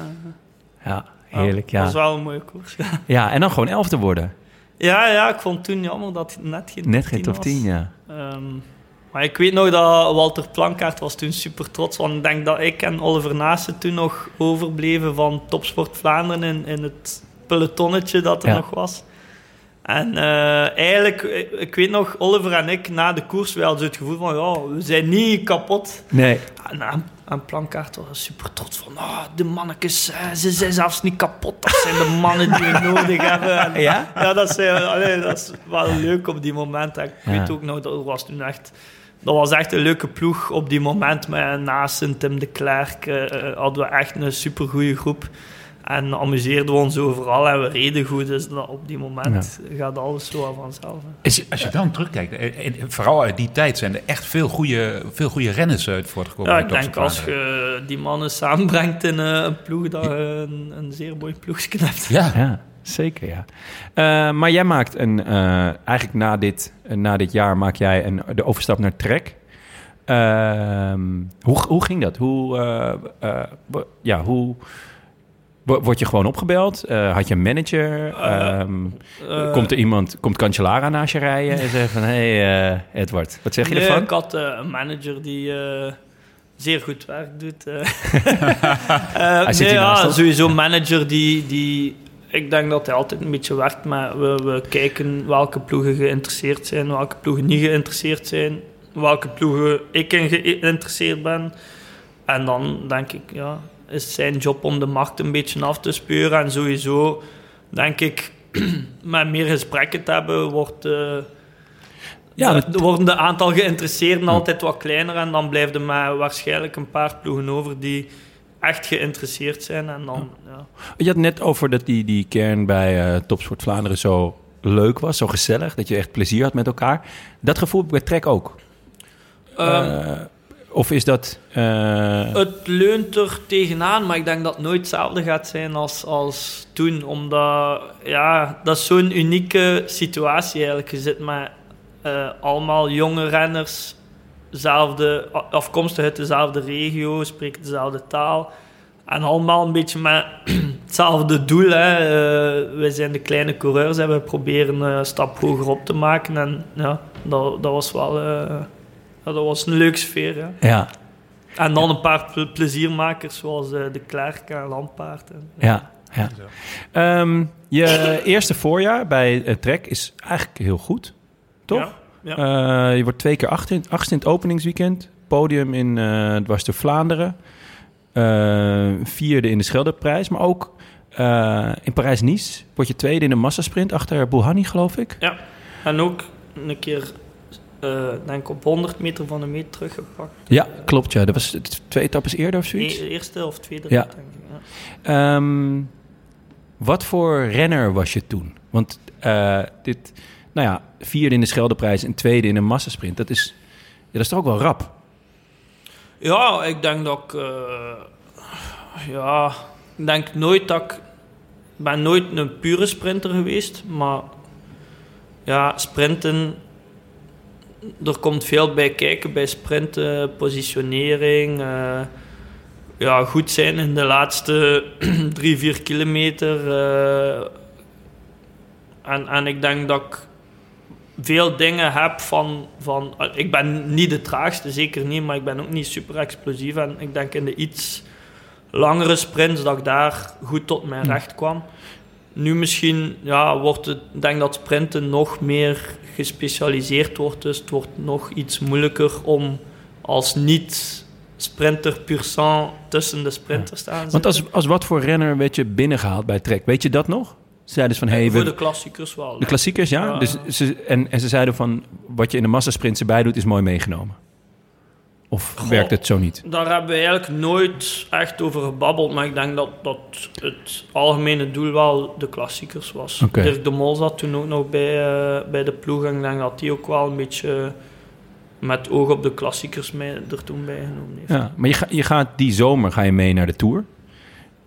Ja, heerlijk, Dat was ja. wel een mooie koers. Ja, en dan gewoon elfde worden. Ja, ja, ik vond toen jammer dat het net geen Net geen top was. 10, ja. Ehm, maar ik weet nog dat Walter Plankaart was toen super trots. Want ik denk dat ik en Oliver Naassen toen nog overbleven van Topsport Vlaanderen in, in het pelotonnetje dat er Ja. nog was. En eh, eigenlijk, ik, ik weet nog, Oliver en ik na de koers, we hadden het gevoel van, ja, we zijn niet kapot. Nee. En Plankaart was super trots van, ah, de mannetjes, eh, ze zijn zelfs niet kapot. Dat zijn de mannen die we nodig hebben. En, Ja? ja, dat is, eh, allee, dat is wel leuk op die moment. En Ik Ja. weet ook nog, dat was toen echt... Dat was echt een leuke ploeg op die moment. Met Naasten, Tim de Klerk eh, eh, hadden we echt een supergoeie groep. En amuseerden we ons overal en we reden goed. Dus dat, op die moment gaat alles zo vanzelf. hè. Als je, dan terugkijkt, eh, en vooral uit die tijd zijn er echt veel goede, veel goede renners uit voortgekomen. Ja, ik denk als je die mannen samenbrengt in eh, een ploeg, dat je een, een zeer mooi ploegje hebt. Ja, Ja, zeker, ja. Eh, maar jij maakt een... eh, eigenlijk na dit, eh, na dit jaar maak jij een, de overstap naar Trek. Ehm, hoe, hoe ging dat? Hoe, eh, eh, ja, hoe... wo- Word je gewoon opgebeld? Eh, had je een manager? Ehm, Eh, komt er iemand, komt Cancellara naast je rijden en zegt van... Hé, hey, eh, Edward, wat zeg je nee, ervan? ik had eh, een manager die eh, zeer goed werk doet. eh. Eh, zit nee, ja, sowieso een manager die, die... Ik denk dat hij altijd een beetje werkt, maar we, we kijken welke ploegen geïnteresseerd zijn, welke ploegen niet geïnteresseerd zijn, welke ploegen ik in geïnteresseerd ben. En dan denk ik, ja, is het zijn job om de markt een beetje af te speuren. En sowieso, denk ik, met meer gesprekken te hebben, wordt, eh, Ja, de, worden de aantal geïnteresseerden altijd wat kleiner. En dan blijft er maar waarschijnlijk een paar ploegen over die echt geïnteresseerd zijn. En dan, ja. Je had net over dat die, die kern bij eh Topsport Vlaanderen zo leuk was, zo gezellig, dat je echt plezier had met elkaar. Dat gevoel heb ik bij Trek ook. Ehm, Eh, of is dat... eh, Het leunt er tegenaan, maar ik denk dat het nooit hetzelfde gaat zijn als, als toen. Omdat, ja, dat is zo'n unieke situatie eigenlijk. Je zit met eh, allemaal jonge renners, zelfde, afkomstig uit dezelfde regio, spreken dezelfde taal. En allemaal een beetje met hetzelfde doel. Hè. Eh, wij zijn de kleine coureurs en we proberen een stap hoger op te maken. En ja, dat, dat was wel... ja, dat was een leuke sfeer, hè. ja, En dan een paar ple- pleziermakers zoals eh, de Klerk en Lampaard. En, ja, ja. Ehm, je eerste voorjaar bij eh, Trek is eigenlijk heel goed, toch? Ja, ja. Eh, je wordt twee keer achtste in, achtste in het openingsweekend. Podium in uh, dwars door Vlaanderen. Eh, vierde in de Scheldeprijs. Maar ook eh, in Parijs-Nice word je tweede in de massasprint achter Bouhanni, geloof ik. ja. En ook een keer, eh, denk op 100 meter van de meet teruggepakt. Ja, klopt. Ja. Dat was twee etappes eerder of zoiets. E- eerste of tweede, Ja. denk ik. Ja. Ehm, wat voor renner was je toen? Want eh, dit, nou ja, vierde in de Scheldeprijs en tweede in een massasprint. Dat is, ja, dat is toch ook wel rap? Ja, ik denk dat ik... eh, ja, ik denk nooit dat ik... Ik ben nooit een pure sprinter geweest, maar... Ja, sprinten... Er komt veel bij kijken bij sprinten, positionering... eh, ja, goed zijn in de laatste drie, vier kilometer. eh, en, en ik denk dat ik veel dingen heb van, van... Ik ben niet de traagste, zeker niet, maar ik ben ook niet super explosief. En ik denk in de iets langere sprints dat ik daar goed tot mijn recht kwam. Nu misschien ja, wordt het... Ik denk dat sprinten nog meer gespecialiseerd wordt. Dus het wordt nog iets moeilijker om als niet-sprinter pur sang tussen de sprinters te staan. Want als, als wat voor renner werd je binnengehaald bij Trek? Weet je dat nog? Zeiden ze van, hey, Voor we, de klassiekers wel. de klassiekers, ja? Ja. Dus ze, en, en ze zeiden van, wat je in de massasprint erbij doet, is mooi meegenomen. Of Goh. werkt het zo niet? Daar hebben we eigenlijk nooit echt over gebabbeld, maar ik denk dat, dat het algemene doel wel de klassiekers was. Dirk de Mol zat toen ook nog bij, eh, bij de ploeg en ik denk dat hij ook wel een beetje met oog op de klassiekers mij er toen bij genomen heeft. Ja, maar je, ga, je gaat die zomer ga je mee naar de Tour.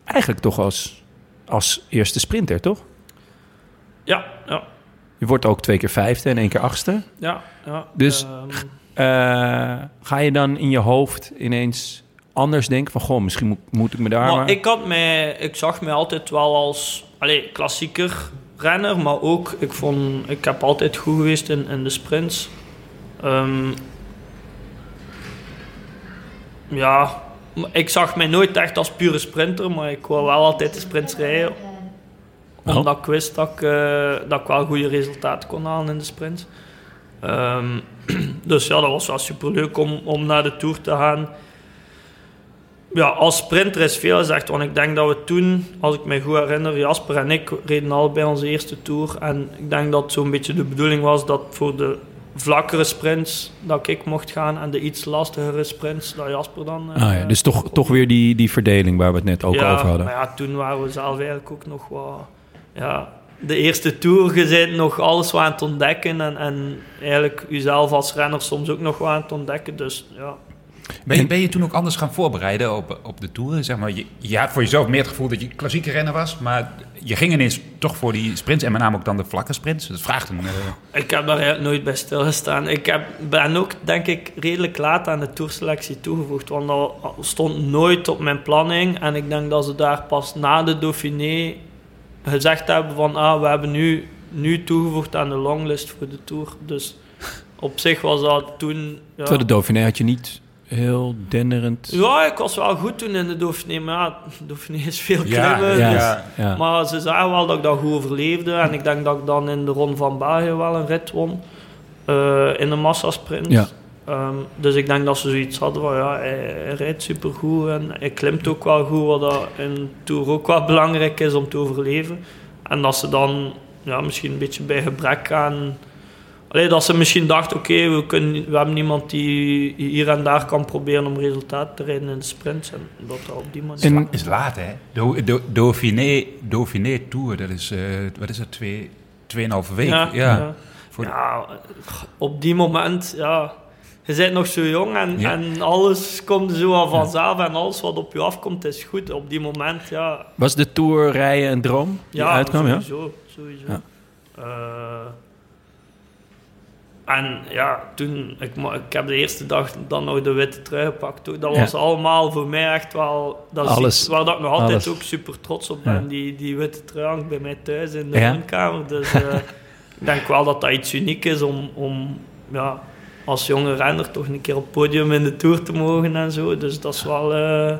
Eigenlijk toch als, als eerste sprinter, toch? Ja, ja, Je wordt ook twee keer vijfde en één keer achtste. ja. ja. Dus- Ehm, Eh, ga je dan in je hoofd ineens anders denken van... goh, misschien moet, moet ik me daar maar... maar ik, had mij, ik zag mij altijd wel als allee, klassieker renner, maar ook ik, vond, ik heb altijd goed geweest in, in de sprints. Ehm, ja, ik zag mij nooit echt als pure sprinter, maar ik wou wel altijd de sprints rijden. Oh. Omdat ik wist dat ik, eh, dat ik wel goede resultaten kon halen in de sprints. Ehm, dus ja, dat was wel superleuk om, om naar de Tour te gaan ja, als sprinter is veel gezegd. Want ik denk dat we toen, als ik me goed herinner, Jasper en ik reden allebei onze eerste tour. En ik denk dat zo'n beetje de bedoeling was dat voor de vlakkere sprints dat ik mocht gaan en de iets lastigere sprints dat Jasper dan. eh, Ah, ja, dus toch, toch weer die, die verdeling waar we het net ook ja, over hadden. Maar ja, toen waren we zelf eigenlijk ook nog wat. Ja, de eerste tour, je bent nog alles wat aan het ontdekken. En, en eigenlijk jezelf als renner soms ook nog wat aan het ontdekken. Dus ja. Ben je, ben je toen ook anders gaan voorbereiden op, op de Tour? Zeg maar, je, je had voor jezelf meer het gevoel dat je klassieke renner was, maar je ging ineens toch voor die sprints en met name ook dan de vlakke sprints. Dat vraagt een... eh, Ik heb daar eigenlijk nooit bij stilgestaan. Ik heb, ben ook, denk ik, redelijk laat aan de tourselectie toegevoegd. Want dat stond nooit op mijn planning. En ik denk dat ze daar pas na de Dauphiné gezegd hebben van... Ah, we hebben nu, nu toegevoegd aan de longlist voor de Tour. Dus op zich was dat toen... Ja, Terwijl de Dauphiné had je niet heel denderend... ja ik was wel goed toen in de Dauphiné. Maar ja, de Dauphiné is veel Ja, klimmen. ja, dus- ja. ja. maar ze zagen wel dat ik dat goed overleefde. En ik denk dat ik dan in de Ronde van België wel een rit won. eh, in de massasprint. Ja. Ehm, dus ik denk dat ze zoiets hadden van ja, hij, hij rijdt supergoed en hij klimt ook wel goed, wat dat in Tour ook wel belangrijk is om te overleven. En dat ze dan ja, misschien een beetje bij gebrek aan... Allee, dat ze misschien dachten, oké, we we, we hebben niemand die hier en daar kan proberen om resultaat te rijden in de sprints. En dat dat op die manier... En- is laat, hè? Do, do, Dauphiné, Dauphiné Tour, dat is, eh, wat is dat, twee, tweeënhalve week? Ja, ja. De- Ja, op die moment, ja. Je bent nog zo jong en, Ja. en alles komt zo al vanzelf en alles wat op je afkomt is goed. Op die moment, ja. Was de Tour rijden een droom die Ja, uitkwam? Ja? sowieso. sowieso. Ja. Eh, en ja, toen, ik, ik heb de eerste dag dan nog de witte trui gepakt. Dat Ja. was allemaal voor mij echt wel... Dat is Alles. iets waar dat ik nog altijd Alles. ook super trots op Ja. ben. Die, die witte trui hangt bij mij thuis in de Ja. woonkamer. Dus eh, ik denk wel dat dat iets uniek is om, om ja, als jonge renner toch een keer op het podium in de Tour te mogen en zo. Dus dat is wel... eh,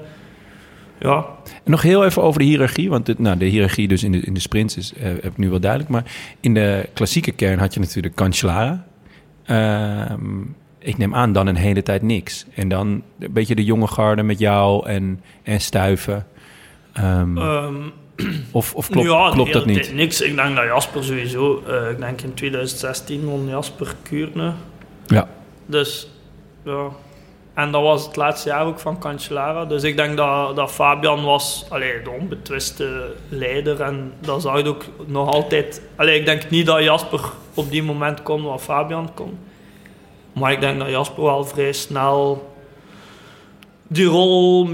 ja, En nog heel even over de hiërarchie. Want de, nou, de hiërarchie dus in de, in de sprints is, eh, heb ik nu wel duidelijk. Maar in de klassieke kern had je natuurlijk Cancellara. Ehm, ik neem aan dan een hele tijd niks. En dan een beetje de jonge garde met jou en, en Stuiven. Ehm, ehm, of of klopt, ja, klopt dat niet? Niks. Ik denk dat Jasper sowieso... eh, ik denk in 2016 won Jasper Kuurne. Ja. Dus, ja. En dat was het laatste jaar ook van Cancellara. Dus ik denk dat, dat Fabian was allee, de onbetwiste leider. En dat zou het ook nog altijd... Allee, ik denk niet dat Jasper op die moment kon wat Fabian kon. Maar ik denk dat Jasper wel vrij snel die rol...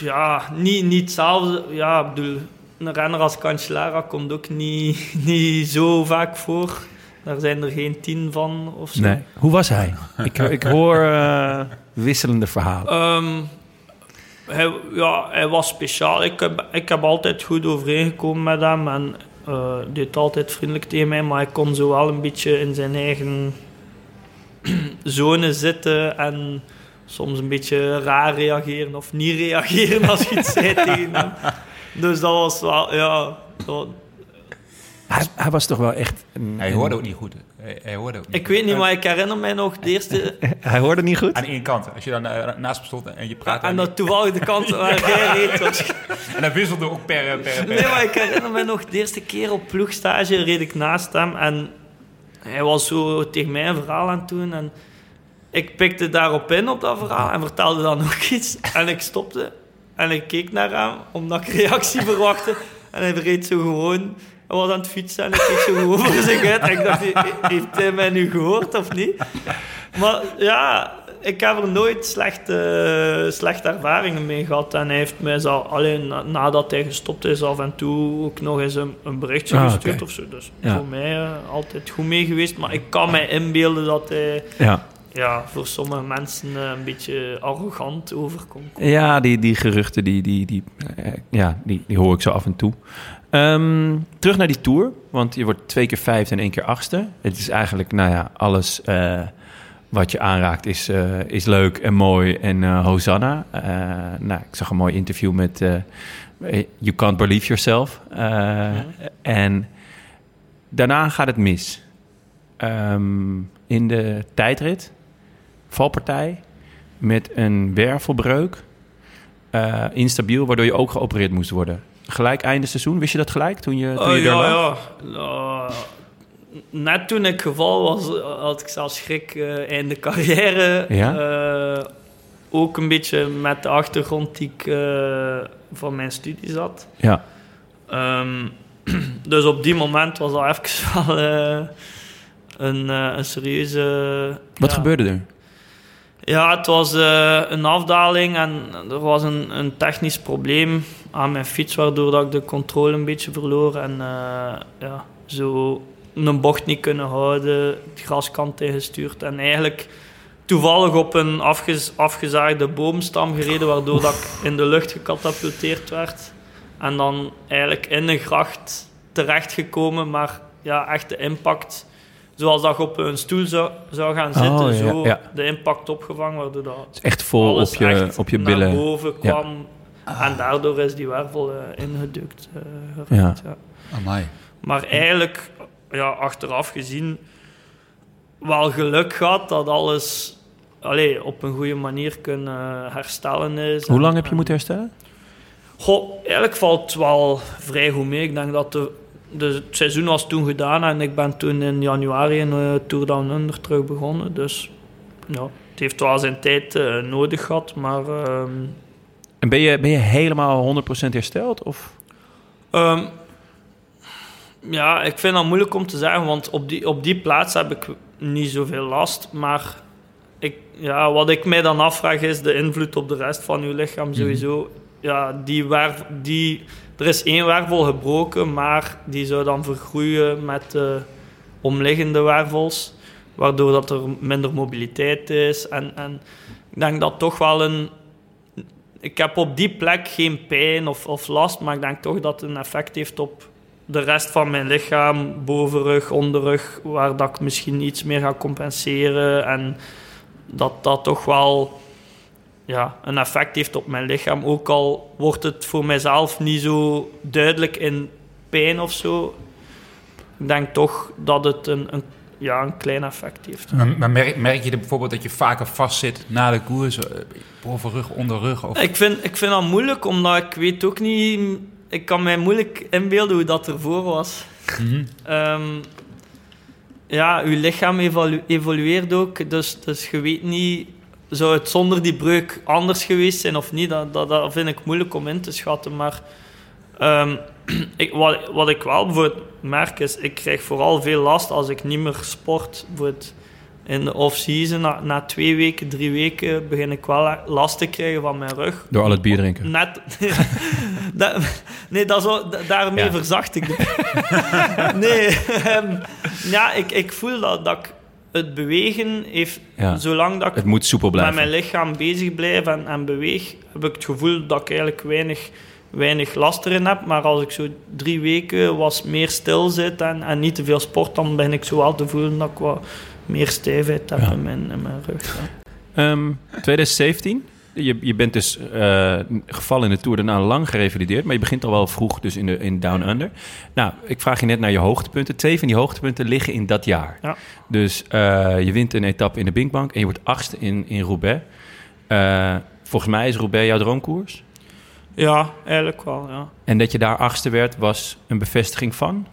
Ja, niet, niet hetzelfde... Ja, bedoel... Een renner als Cancellara komt ook niet, niet zo vaak voor. Daar zijn er geen tien van of zo. Nee. Hoe was hij? ik, ik hoor eh, wisselende verhalen. Ehm, hij, ja, hij was speciaal. Ik heb, ik heb altijd goed overeengekomen met hem en eh deed altijd vriendelijk tegen mij, maar hij kon zo wel een beetje in zijn eigen zone zitten en soms een beetje raar reageren of niet reageren als je iets zei tegen hem. Dus dat was wel, ja... dat- Hij, hij was toch wel echt... Een, Hij een- hoorde ook niet goed. Hij, hij hoorde ook niet ik weet niet, maar ik herinner mij nog de eerste... Hij hoorde niet goed? Aan één kant. Als je dan eh, naast hem stond en je praatte... En dat toevallig de kant waar jij reed was en hij wisselde ook per... per, per Nee, maar ik herinner me nog de eerste keer op ploegstage reed ik naast hem en hij was zo tegen mij een verhaal aan het doen en ik pikte daarop in op dat verhaal en vertelde dan ook iets en ik stopte en ik keek naar hem omdat ik reactie verwachtte en hij reed zo gewoon hij was aan het fietsen en ik keek zo voor zich uit en ik dacht, "He- heeft hij mij nu gehoord of niet? Maar ja, ik heb er nooit slechte, slechte ervaringen mee gehad. En hij heeft mij zo, alleen na- nadat hij gestopt is, af en toe ook nog eens een, een berichtje Ah, gestuurd of zo. Dus Ja. voor mij eh, altijd goed mee geweest. Maar ik kan mij inbeelden dat hij Ja. ja, voor sommige mensen eh, een beetje arrogant overkomt. Ja, die, die geruchten, die, die, die, eh, ja, die, die hoor ik zo af en toe. Ehm, terug naar die tour, want je wordt twee keer vijfde en één keer achtste. Het is eigenlijk, nou ja, alles eh, wat je aanraakt is, eh, is leuk en mooi en eh, Hosanna. Nou, ik zag een mooi interview met You Can't Believe Yourself. En daarna gaat het mis. Ehm, in de tijdrit, valpartij, met een wervelbreuk. Instabiel, waardoor je ook geopereerd moest worden. Gelijk einde seizoen, wist je dat gelijk toen je, toen je ja, daar lag? ja. Nou, net toen ik geval was, had ik zelfs schrik eh einde carrière. Ja? Eh, ook een beetje met de achtergrond die ik eh, van mijn studie zat. Ja. Ehm, dus op die moment was dat even wel een, een serieuze... Wat ja. gebeurde er? Ja, het was eh, een afdaling en er was een, een technisch probleem aan mijn fiets, waardoor dat ik de controle een beetje verloor en eh, ja, zo een bocht niet kunnen houden, het graskant ingestuurd en eigenlijk toevallig op een afgez afgezaagde boomstam gereden, waardoor dat ik in de lucht gecatapulteerd werd en dan eigenlijk in een gracht terechtgekomen, maar ja, echt de impact zoals dat je op een stoel zou, zou gaan zitten, Oh, ja, zo ja. de impact opgevangen, waardoor dat is echt vol alles op je, echt op je naar billen. boven Ja. kwam. En daardoor is die wervel eh, ingedukt eh, geraakt. Ja. Amai. Maar eigenlijk, ja, achteraf gezien, wel geluk gehad dat alles allee, op een goede manier kunnen herstellen is. Hoe En- lang heb je en- moeten herstellen? Goh, eigenlijk valt het wel vrij goed mee. Ik denk dat de, de, het seizoen was toen gedaan en ik ben toen in januari in uh, Tour Down Under terug begonnen. Dus ja, het heeft wel zijn tijd eh, nodig gehad, maar... ehm, En ben je, ben je helemaal 100% hersteld? Of? Ehm, ja, ik vind dat moeilijk om te zeggen, want op die, op die plaats heb ik niet zoveel last. Maar ik, ja, wat ik mij dan afvraag is de invloed op de rest van uw lichaam sowieso. Ja, die werf, die, er is één wervel gebroken, maar die zou dan vergroeien met de omliggende wervels. Waardoor dat er minder mobiliteit is. En, en ik denk dat toch wel een, ik heb op die plek geen pijn of, of last, maar ik denk toch dat het een effect heeft op de rest van mijn lichaam, bovenrug, onderrug, waar dat ik misschien iets meer ga compenseren en dat dat toch wel ja, een effect heeft op mijn lichaam. Ook al wordt het voor mijzelf niet zo duidelijk in pijn of zo, ik denk toch dat het een, een, ja, een klein effect heeft. Maar, maar merk, merk je er bijvoorbeeld dat je vaker vastzit na de koers? eh, Bovenrug, onderrug? Of... Ik vind, ik vind dat moeilijk, omdat ik weet ook niet... Ik kan mij moeilijk inbeelden hoe dat ervoor was. Ehm, ja, uw lichaam evolu- evolueert ook, dus, dus je weet niet... Zou het zonder die breuk anders geweest zijn of niet? Dat, dat, dat vind ik moeilijk om in te schatten, maar... ehm, ik, wat, wat ik wel bijvoorbeeld merk is, ik krijg vooral veel last als ik niet meer sport. Bijvoorbeeld in de off-season, na, na twee weken, drie weken, begin ik wel last te krijgen van mijn rug. Door al het bier drinken. Net. dat, nee, dat da- daarmee Ja. verzacht ik nee, ehm, ja, ik, ik voel dat, dat ik het bewegen heeft, Ja. zolang dat ik Het moet soepel met mijn lichaam bezig blijf en, en beweeg, heb ik het gevoel dat ik eigenlijk weinig, weinig last erin heb. Maar als ik zo drie weken was meer stil zit en, en niet te veel sport, dan ben ik zo wel te voelen dat ik wat meer stijfheid heb Ja. in, mijn, in mijn rug. ja. Ehm, 2017. Je, je bent dus eh, gevallen in de Tour, daarna lang gerevalideerd. Maar je begint al wel vroeg dus in, de, in Down Under. Nou, ik vraag je net naar je hoogtepunten. Twee van die hoogtepunten liggen in dat jaar. Ja. Dus eh, je wint een etappe in de Binkbank en je wordt achtste in, in Roubaix. Eh, volgens mij is Roubaix jouw droomkoers. ja, eigenlijk wel, ja. En dat je daar achtste werd, was een bevestiging van?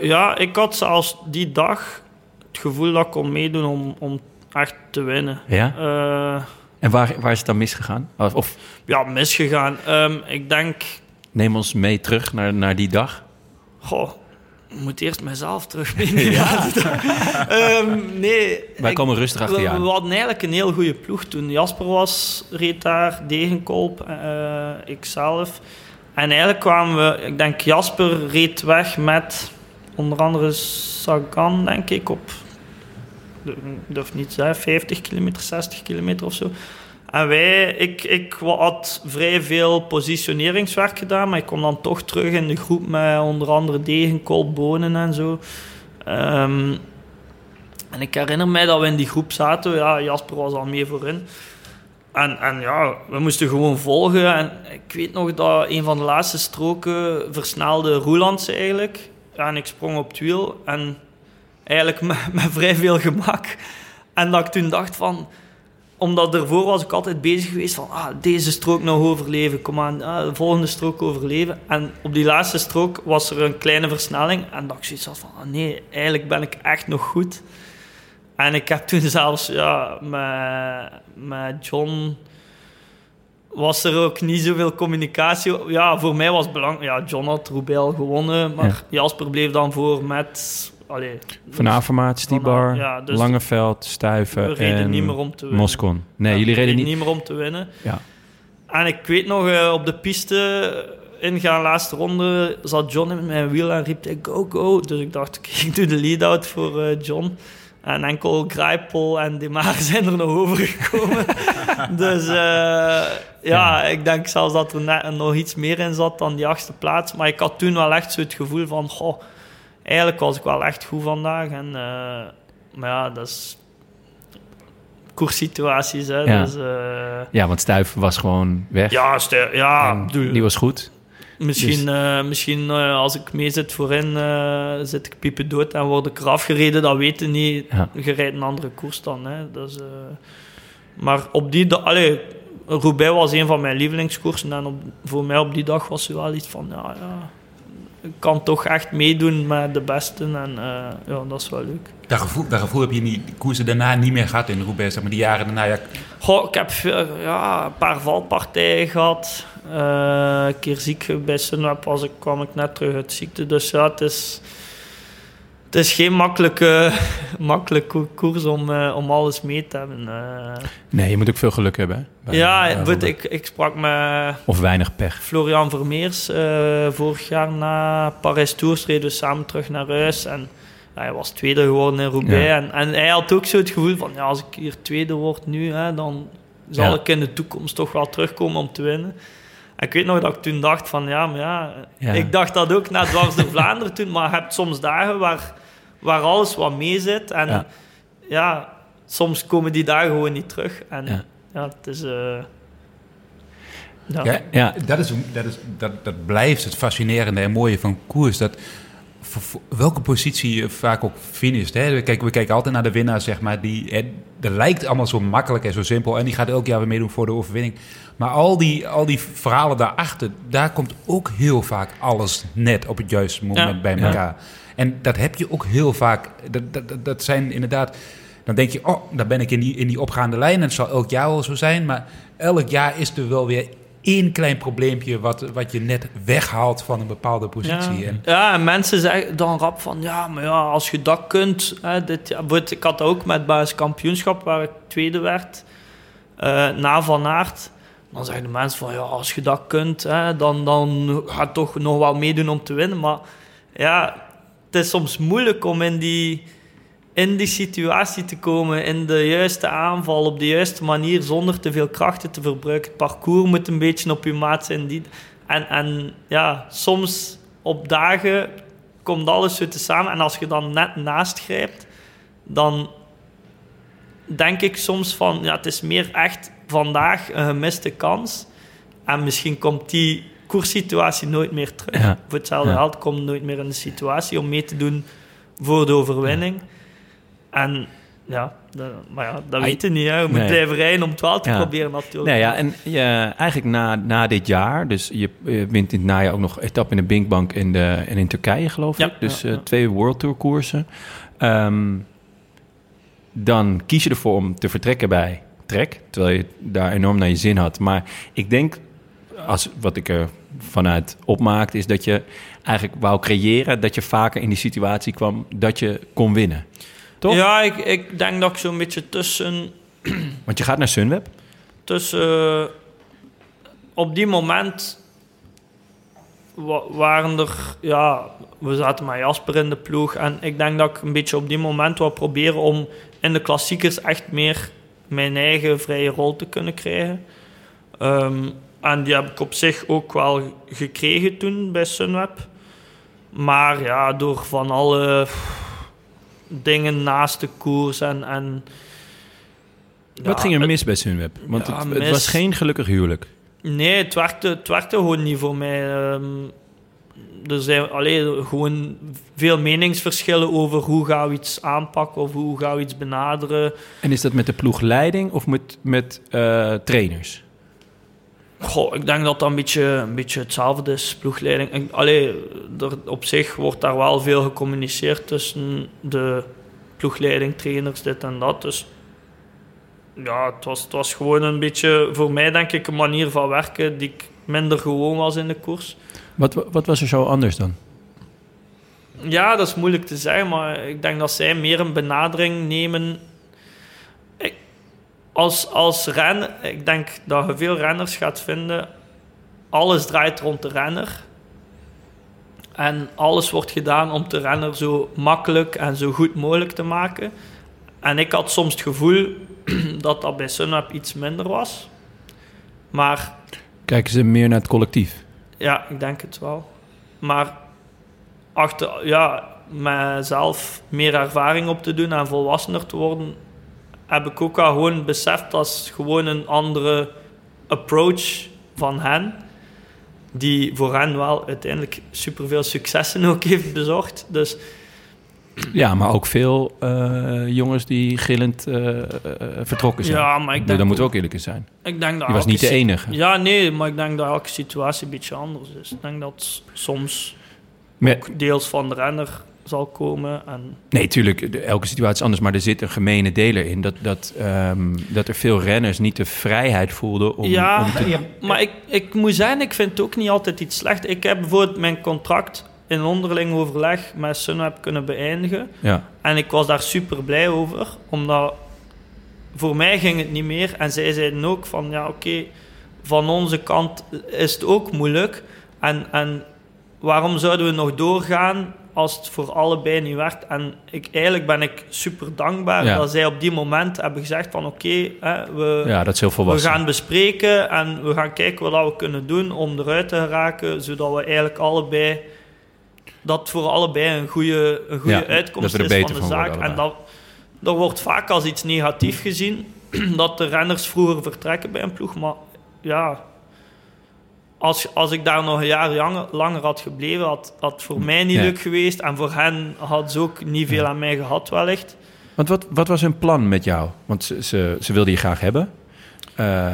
Ja, ik had zelfs die dag het gevoel dat ik kon meedoen om, om echt te winnen. Ja. En waar, waar is het dan misgegaan? Of, of ja, misgegaan. Ehm, ik denk, neem ons mee terug naar, naar die dag. goh, ik moet eerst mezelf terug meenemen. Ehm, nee. Wij ik- komen rustig achter je we, aan. we hadden eigenlijk een heel goede ploeg toen. Jasper was, reed daar, Degenkolb, eh ikzelf. En eigenlijk kwamen we, ik denk Jasper reed weg met onder andere Sagan, denk ik, op, durf niet zeggen, 50 kilometer, 60 kilometer of zo. En wij, ik, ik had vrij veel positioneringswerk gedaan, maar ik kom dan toch terug in de groep met onder andere Degenkolb, Bonen en zo. Ehm, en ik herinner mij dat we in die groep zaten. Ja, Jasper was al mee voorin. En, en ja, we moesten gewoon volgen. En ik weet nog dat een van de laatste stroken versnelde Roelands eigenlijk. En ik sprong op het wiel. En eigenlijk met, met vrij veel gemak. En dat ik toen dacht van... Omdat ervoor was ik altijd bezig geweest van... Ah, deze strook nog overleven. Kom aan, ah, de volgende strook overleven. En op die laatste strook was er een kleine versnelling. En dat ik zoiets had van... Ah, nee, eigenlijk ben ik echt nog goed. En ik heb toen zelfs ja, met, met John was er ook niet zoveel communicatie. Ja, voor mij was het belangrijk. Ja, John had al gewonnen, maar Ja. Jasper bleef dan voor met... Allee, Van Avermaat, Stibar, ja, dus Langeveld, Stuiven we reden en niet meer om te winnen. Moscon. Nee, Ja, jullie reden niet... meer om te winnen. Ja. En ik weet nog, eh, op de piste ingaan, laatste ronde, zat John in mijn wiel en riep hij go, go. Dus ik dacht, ik doe de lead-out voor eh, John. En enkel Grijpel en De Maar zijn er nog overgekomen. dus eh, ja, ik denk zelfs dat er net nog iets meer in zat dan die achtste plaats. Maar ik had toen wel echt zo het gevoel van, goh, eigenlijk was ik wel echt goed vandaag. En, eh, maar ja, dat is koerssituaties, hè. Ja. Dus, eh, Ja, want Stuiven was gewoon weg. ja, ja, die was goed. Misschien, eh, misschien als ik mee zit voorin, zit ik piepen dood en word ik eraf gereden. Dat weten niet. Ja. Je rijdt een andere koers dan. Hè. Dat is, eh, maar op die dag... Allee, Roubaix was een van mijn lievelingskoersen. En op, voor mij op die dag was er wel iets van... Ja, ja, kan toch echt meedoen met de besten. En eh, ja, dat is wel leuk. Dat gevoel, dat gevoel heb je niet, die koersen daarna niet meer gehad in Roubaix. Zeg maar die jaren daarna, ja, Goh, ik heb ja, een paar valpartijen gehad. Eh, een keer ziek Sunweb was ik, kwam ik net terug uit ziekte. Dus ja, het is, het is geen makkelijke, makkelijke koers om, eh, om alles mee te hebben. eh. Nee, je moet ook veel geluk hebben. hè, bij- ja, ik, ik sprak met Of weinig pech. Florian Vermeers eh, vorig jaar na Paris Tours. Reden we samen terug naar huis. En hij was tweede geworden in Roubaix. Ja. En, en hij had ook zo het gevoel van... Ja, als ik hier tweede word nu, hè, dan zal Ja. ik in de toekomst toch wel terugkomen om te winnen. En ik weet nog dat ik toen dacht van... Ja, maar ja... Ja. Ik dacht dat ook na Dwars door Vlaanderen toen. Maar je hebt soms dagen waar, waar alles wat mee zit. En Ja. ja. soms komen die dagen gewoon niet terug. En Ja. ja, het is... eh, ja. Ja, Ja. Dat, is, dat, is, dat, dat blijft het fascinerende en mooie van koers. Dat voor, voor welke positie je vaak ook finisht. Hè? Kijk, we kijken altijd naar de winnaar, zeg maar. Die, hè, dat lijkt allemaal zo makkelijk en zo simpel. En die gaat elk jaar weer meedoen voor de overwinning. Maar al die, al die verhalen daarachter, daar komt ook heel vaak alles net op het juiste moment Ja. bij Ja. En dat heb je ook heel vaak. Dat, dat, dat- zijn inderdaad. Dan denk je, oh, dan ben ik in die, in die opgaande lijn. En het zal elk jaar wel zo zijn. Maar elk jaar is er wel weer één klein probleempje wat, wat je net weghaalt van een bepaalde positie. Ja. En, ja, en mensen zeggen dan rap van... Ja, maar ja, als je dat kunt... Hè, dit, ik had ook met Belgisch kampioenschap, waar ik tweede werd. eh, na Van Aert. Dan zeggen de mensen van... Ja, als je dat kunt, hè, dan, dan ga je toch nog wel meedoen om te winnen. Maar ja, het is soms moeilijk om in die, in die situatie te komen. In de juiste aanval, op de juiste manier, zonder te veel krachten te verbruiken. Het parcours moet een beetje op je maat zijn. Die, en, en ja, soms op dagen komt alles zo te samen. En als je dan net naast grijpt, dan denk ik soms van... Ja, het is meer echt vandaag een gemiste kans. En misschien komt die koerssituatie nooit meer terug. Ja. Voor hetzelfde Ja. geld komt nooit meer in de situatie om mee te doen voor de overwinning. En ja, dat, maar ja, dat weet je niet. Hè. Je moet nee. blijven rijden om het wel te Ja. proberen natuurlijk. Nee, ja, en je, eigenlijk na, na dit jaar, dus je, je wint in het najaar ook nog etappe in de Binkbank in de, en in Turkije, geloof Ja, ik. Dus eh, twee World Tour koersen. Ehm, dan kies je ervoor om te vertrekken bij Trek, terwijl je daar enorm naar je zin had. Maar ik denk, als, wat ik er vanuit opmaakte, is dat je eigenlijk wou creëren dat je vaker in die situatie kwam dat je kon winnen. Toch? Ja, ik, ik denk dat ik zo'n beetje tussen... Want je gaat naar Sunweb. tussen eh, op die moment wa- waren er, ja, we zaten met Jasper in de ploeg en ik denk dat ik een beetje op die moment wou proberen om in de klassiekers echt meer mijn eigen vrije rol te kunnen krijgen. Ehm, en die heb ik op zich ook wel gekregen toen bij Sunweb. Maar ja, door van alle dingen naast de koers en... en Wat ja, ging er het- mis bij Sunweb? Want Ja, het, was geen gelukkig huwelijk. Nee, het werkte, het werkte gewoon niet voor mij. Ehm, er zijn alleen gewoon veel meningsverschillen over hoe gaan we iets aanpakken of hoe gaan we iets benaderen. En is dat met de ploegleiding of met, met eh, trainers? Goh, ik denk dat dat een beetje, een beetje hetzelfde is, ploegleiding. Allee, er, op zich wordt daar wel veel gecommuniceerd tussen de ploegleiding, trainers, dit en dat. Dus ja, het was, het was gewoon een beetje, voor mij denk ik, een manier van werken die ik minder gewoon was in de koers. Wat, wat was er zo anders dan? Ja, dat is moeilijk te zeggen, maar ik denk dat zij meer een benadering nemen. Als, als ren, ik denk dat je veel renners gaat vinden. Alles draait rond de renner. En alles wordt gedaan om de renner zo makkelijk en zo goed mogelijk te maken. En ik had soms het gevoel dat dat bij Sunweb iets minder was. Maar Kijken ze meer naar het collectief? ja, ik denk het wel. Maar achter, ja, met zelf meer ervaring op te doen en volwassener te worden, heb ik ook al gewoon beseft dat is gewoon een andere approach van hen. die voor hen wel uiteindelijk superveel successen ook heeft bezorgd. Dus Ja, maar ook veel eh, jongens die gillend eh, eh, vertrokken zijn. ja, maar ik Daar denk, moeten we ook, eerlijk in zijn. ik denk dat Je was niet de enige. Ja, nee, maar ik denk dat elke situatie een beetje anders is. Ik denk dat soms Maar- ook deels van de renner zal komen. En Nee, tuurlijk, elke situatie is anders, maar er zit een gemene deler in. Dat, dat, ehm, dat er veel renners niet de vrijheid voelden om, ja, om te... maar ik, ik moet zeggen, ik vind het ook niet altijd iets slecht. Ik heb bijvoorbeeld mijn contract in onderling overleg met Sunweb kunnen beëindigen. Ja, En ik was daar super blij over, omdat voor mij ging het niet meer. En zij zeiden ook van, ja oké, van onze kant is het ook moeilijk. En, en waarom zouden we nog doorgaan als het voor allebei niet werkt? En ik, eigenlijk ben ik super dankbaar Ja. dat zij op die moment hebben gezegd van, oké, we... ja, dat is heel We gaan bespreken en we gaan kijken wat we kunnen doen om eruit te geraken, zodat we eigenlijk allebei dat voor allebei een goede, een goede Ja, uitkomst is van de van zaak. en dat, dat wordt vaak als iets negatief gezien, dat de renners vroeger vertrekken bij een ploeg. Maar ja, als, als ik daar nog een jaar langer, langer had gebleven, had had het voor mij niet Ja. leuk geweest. En voor hen had ze ook niet veel aan mij gehad wellicht. Want wat, wat was hun plan met jou? Want ze, ze, ze wilden je graag hebben. Eh,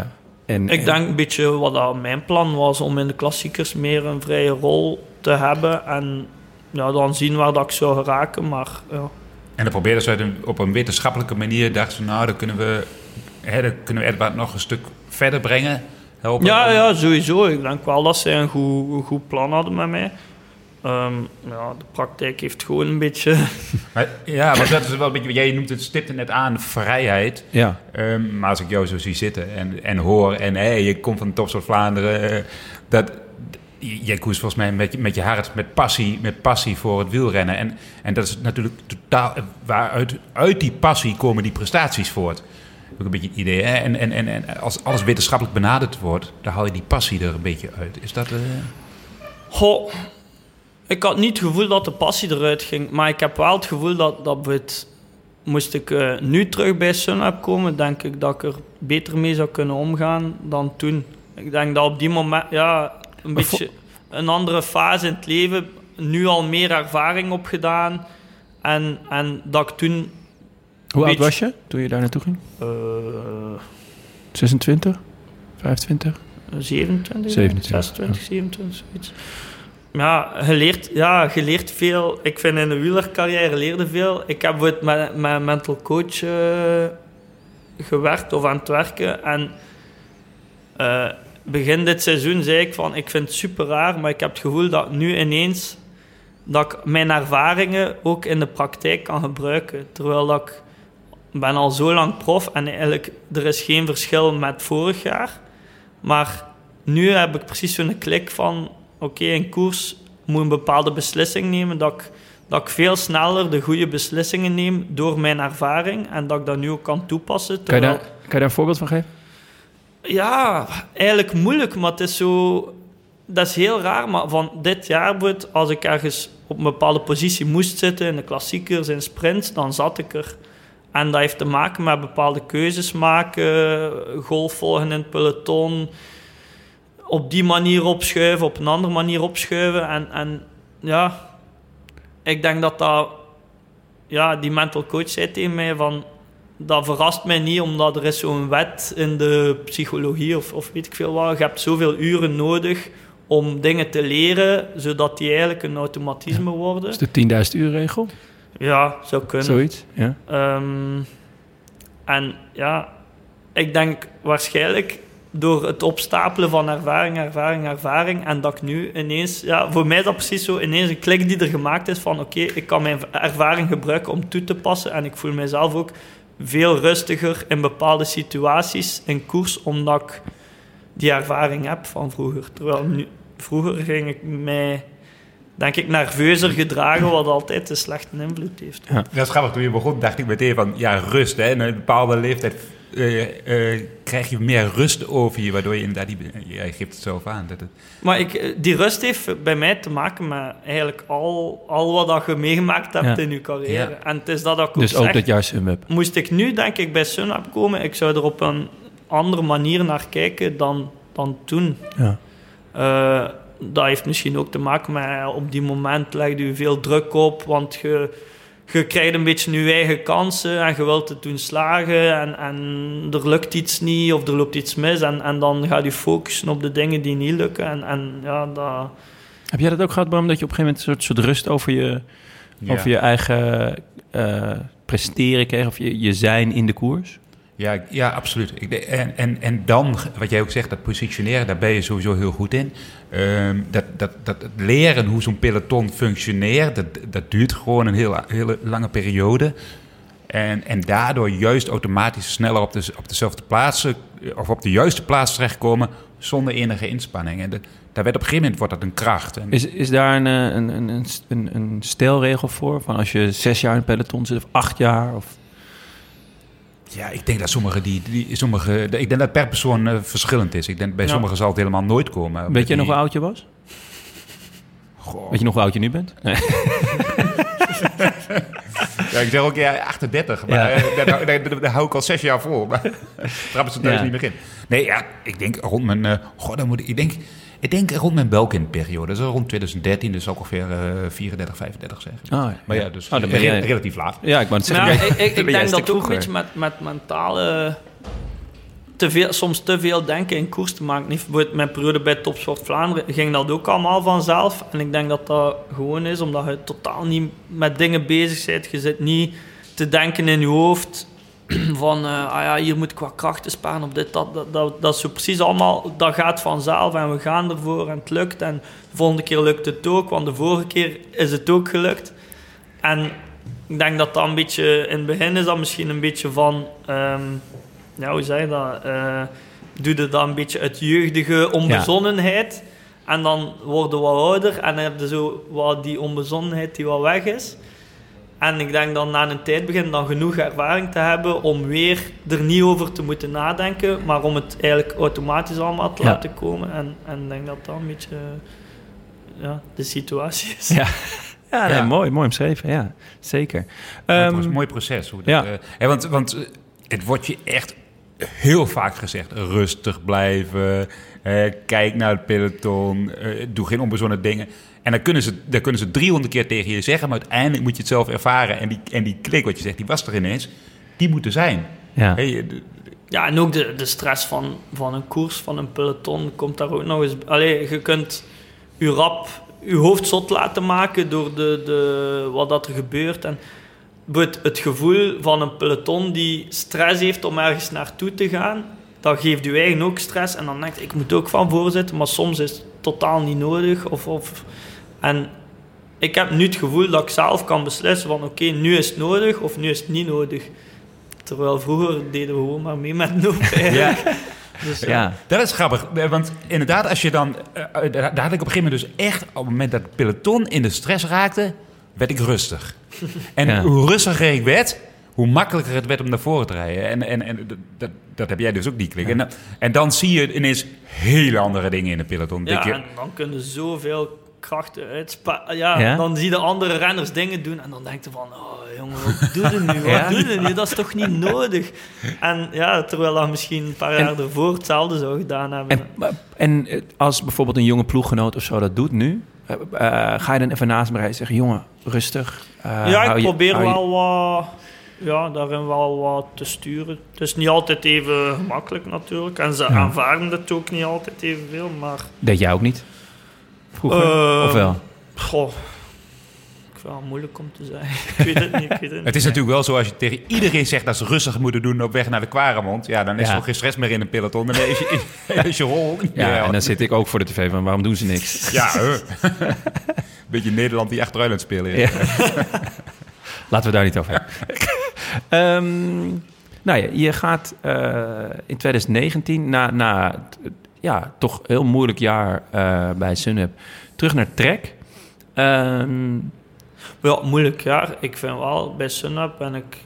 en, Ik denk een beetje wat dat mijn plan was om in de klassiekers meer een vrije rol te hebben. En ja, dan zien waar dat ik zou geraken. Maar ja. En dan probeerden ze een- op een wetenschappelijke manier. Dachten ze, nou, dan kunnen we, hè, dan kunnen we Edward nog een stuk verder brengen. Helpen. Ja, ja, sowieso. Ik denk wel dat zij een goed, een goed plan hadden met mij. Ehm, ja, de praktijk heeft gewoon een beetje... Maar, ja, maar dat is wel een beetje, jij noemt het, stipt het net aan, vrijheid. Ja, Ehm, maar als ik jou zo zie zitten en, en hoor, en hey, je komt van de Topsoort Vlaanderen, eh, dat, jij koest volgens mij met, je- met je hart, met passie, met passie voor het wielrennen. En, en dat is natuurlijk totaal, waaruit uit die passie komen die prestaties voort. Ook een beetje het idee. Hè? En, en, en, en als alles wetenschappelijk benaderd wordt, dan haal je die passie er een beetje uit. Is dat... eh, Goh, ik had niet het gevoel dat de passie eruit ging. Maar ik heb wel het gevoel dat, dat we het... Moest ik eh, nu terug bij Sunweb komen, denk ik dat ik er beter mee zou kunnen omgaan dan toen. Ik denk dat op die moment, ja, een Maar beetje een andere fase in het leven, nu al meer ervaring opgedaan. En, en dat ik toen... Hoe oud was je toen je daar naartoe ging? eh 26? 25? 27, 27, 26, 27, zoiets. Ja, je leert, ja, je leert veel. Ik vind in de wielercarrière leerde veel. Ik heb met, met een mental coach eh, gewerkt of aan het werken. En eh, begin dit seizoen zei ik van, ik vind het super raar, maar ik heb het gevoel dat nu ineens dat ik mijn ervaringen ook in de praktijk kan gebruiken. Terwijl dat ik ben al zo lang prof en eigenlijk er is geen verschil met vorig jaar. Maar nu heb ik precies zo'n klik van... Oké, in koers moet een bepaalde beslissing nemen. Dat ik, dat ik veel sneller de goede beslissingen neem door mijn ervaring. En dat ik dat nu ook kan toepassen. Kan je, daar, kan je daar een voorbeeld van geven? ja, eigenlijk moeilijk, maar het is zo... Dat is heel raar, maar van dit jaar, als ik ergens op een bepaalde positie moest zitten, in de klassiekers, in sprints, dan zat ik er. En dat heeft te maken met bepaalde keuzes maken, golf volgen in het peloton, op die manier opschuiven, op een andere manier opschuiven. En, en ja, ik denk dat dat... Ja, die mental coach zei tegen mij van dat verrast mij niet, omdat er is zo'n wet in de psychologie of, of weet ik veel wat. Je hebt zoveel uren nodig om dingen te leren, zodat die eigenlijk een automatisme worden. Is de 10.000 uur regel? Ja, zou kunnen. Zoiets? Ja. Ehm, en ja, ik denk waarschijnlijk door het opstapelen van ervaring, ervaring, ervaring, en dat ik nu ineens, ja, voor mij is dat precies zo, ineens een klik die er gemaakt is van oké, ik kan mijn ervaring gebruiken om toe te passen en ik voel mezelf ook veel rustiger in bepaalde situaties in koers, omdat ik die ervaring heb van vroeger. Terwijl nu, vroeger ging ik mij, denk ik, nerveuzer gedragen, wat altijd een slechte invloed heeft. Dat is grappig. Toen je begon, dacht ik meteen van, ja, rust. Hè. En een bepaalde leeftijd eh, eh, krijg je meer rust over je, waardoor je inderdaad, die, jij geeft het zelf aan. Dat het, Maar ik, eh, die rust heeft bij mij te maken met eigenlijk al, al wat dat je meegemaakt hebt Ja. in je carrière. Ja. En het is dat ik ook Dus ook zeg, dat jaar Sunweb. moest ik nu denk ik bij Sunweb komen, ik zou er op een andere manier naar kijken dan, dan toen. Ja. Eh, dat heeft misschien ook te maken met op die moment leg je veel druk op, want je, je krijgt een beetje je eigen kansen en je wilt het doen slagen en, en er lukt iets niet of er loopt iets mis en, en dan ga je focussen op de dingen die niet lukken en, en ja, dat... Heb jij dat ook gehad, Bram, dat je op een gegeven moment een soort, soort rust over je, Ja. over je eigen eh, presteren kreeg, of je, je zijn in de koers? Ja, ja absoluut. En, en, en dan, wat jij ook zegt, dat positioneren, daar ben je sowieso heel goed in. Ehm, dat, dat, dat leren hoe zo'n peloton functioneert, dat, dat duurt gewoon een heel, hele lange periode. En, en daardoor juist automatisch sneller op, de, op dezelfde plaats, eh, of op de juiste plaats terechtkomen, zonder enige inspanning. En daar werd op een gegeven moment wordt dat een kracht. Is, is daar een, eh, een, een, een, een, een stelregel voor? Van als je zes jaar in het peloton zit of acht jaar? Of... Ja, ik denk dat sommige die, die sommige, ik denk dat per persoon eh, verschillend is. Ik denk bij Ja. sommigen zal het helemaal nooit komen. Weet je nog hoe oud je was? Goh. Weet je nog hoe oud je nu bent? Nee. Ja, ik zeg ook ja, 38, maar Ja. eh, daar, daar, daar, daar hou ik al zes jaar voor. Maar trappen ze thuis Ja. niet meer in. Nee, ja, ik denk rond mijn... eh goh, dan moet ik, ik, denk, ik denk rond mijn Belkin-periode. Dat is rond 2013, dus ongeveer eh 34, 35 zeggen. Oh, ja. Maar ja, dus Oh, ben re- relatief laat. Ja, ik wou het zeggen. Nou, jij- ik, ik, denk dat ook een beetje met, met mentale... Te veel, soms te veel denken in koers te maken. Niet bijvoorbeeld mijn periode bij Topsport Vlaanderen ging dat ook allemaal vanzelf. En ik denk dat dat gewoon is, omdat je totaal niet met dingen bezig bent. Je zit niet te denken in je hoofd van... eh, ah ja, hier moet ik wat krachten sparen op dit, dat, dat, dat. Dat is zo precies allemaal... Dat gaat vanzelf en we gaan ervoor en het lukt. En de volgende keer lukt het ook, want de vorige keer is het ook gelukt. En ik denk dat dat een beetje... In het begin is dat misschien een beetje van... ehm, ja, hoe zeg je dat? Eh doe je dat een beetje uit jeugdige onbezonnenheid. En dan worden we wat ouder en dan heb je zo wat die onbezonnenheid die wat weg is. En ik denk dan na een tijd begin dan genoeg ervaring te hebben om weer er niet over te moeten nadenken, maar om het eigenlijk automatisch allemaal te Ja. laten komen. En, en ik denk dat dat een beetje ja, de situatie is. Ja, ja, nee, Ja. mooi, mooi omschreven. Ja, zeker. Het Ehm, was een mooi proces. Hoe dat, ja. eh, want want eh, het wordt je echt heel vaak gezegd. Rustig blijven. eh, kijk naar het peloton. eh, doe geen onbezonnen dingen. En dan kunnen, ze, dan kunnen ze 300 keer tegen je zeggen. Maar uiteindelijk moet je het zelf ervaren. En die, en die klik wat je zegt, die was er ineens. Die moet er zijn. ja. De- Ja, en ook de, de stress van, van een koers, van een peloton, komt daar ook nog eens... Allee, je kunt je rap, je hoofd zot laten maken door de, de, wat dat er gebeurt. En het, het gevoel van een peloton die stress heeft om ergens naartoe te gaan, dat geeft je eigen ook stress. En dan denk je, ik moet ook van voorzitten, maar soms is het totaal niet nodig. Of, of, en ik heb nu het gevoel dat ik zelf kan beslissen van oké, nu is het nodig of nu is het niet nodig. Terwijl vroeger deden we gewoon maar mee met hoop eigenlijk. Dus, ja. ja. Dat is grappig, want inderdaad, als je dan... eh, eh, daar daar had ik op een gegeven moment dus echt... op het moment dat het peloton in de stress raakte, werd ik rustig. En Ja. hoe rustiger ik werd, hoe makkelijker het werd om naar voren te rijden. En, en, en dat- dat, heb jij dus ook, die klik. En, dan- en dan zie je ineens hele andere dingen in de peloton. Ja, je, en dan kunnen zoveel krachten uitsparen. Ja, Ja? dan zie je de andere renners dingen doen en dan denk je van, oh jongen, wat doe je nu? Wat Ja? doe je nu? Dat is toch niet nodig? En ja, terwijl dat misschien een paar En- jaar ervoor hetzelfde zou gedaan hebben. En, en eh, als bijvoorbeeld een jonge ploeggenoot of zo dat doet nu, eh, eh, ga je dan even naast me rijden en zeggen: jongen, rustig. eh, ja, ik probeer je- wel wat, ja, daarin wel wat te sturen. Het is niet altijd even gemakkelijk natuurlijk. En ze Ja. aanvaarden het ook niet altijd evenveel, maar... Deed jij ook niet? Vroeger? Eh, of wel? Goh, ik vind het moeilijk om te zeggen. ik weet het niet, ik weet het niet. het is natuurlijk wel zo, als je tegen iedereen zegt dat ze rustig moeten doen op weg naar de Kwaremond, ja, dan is Ja. er geen stress meer in een peloton. Dan is je, is je rol. Ja, en dan zit ik ook voor de tv van waarom doen ze niks? Ja, huh. Beetje Nederland die achteruit aan het spelen is. Ja. Laten we daar niet over hebben. Ehm, nou ja, je gaat eh, in 2019, na, na ja, toch heel moeilijk jaar eh, bij Sunweb, terug naar Trek. Ehm, Ja, moeilijk jaar. Ik vind wel, bij Sunup en ik...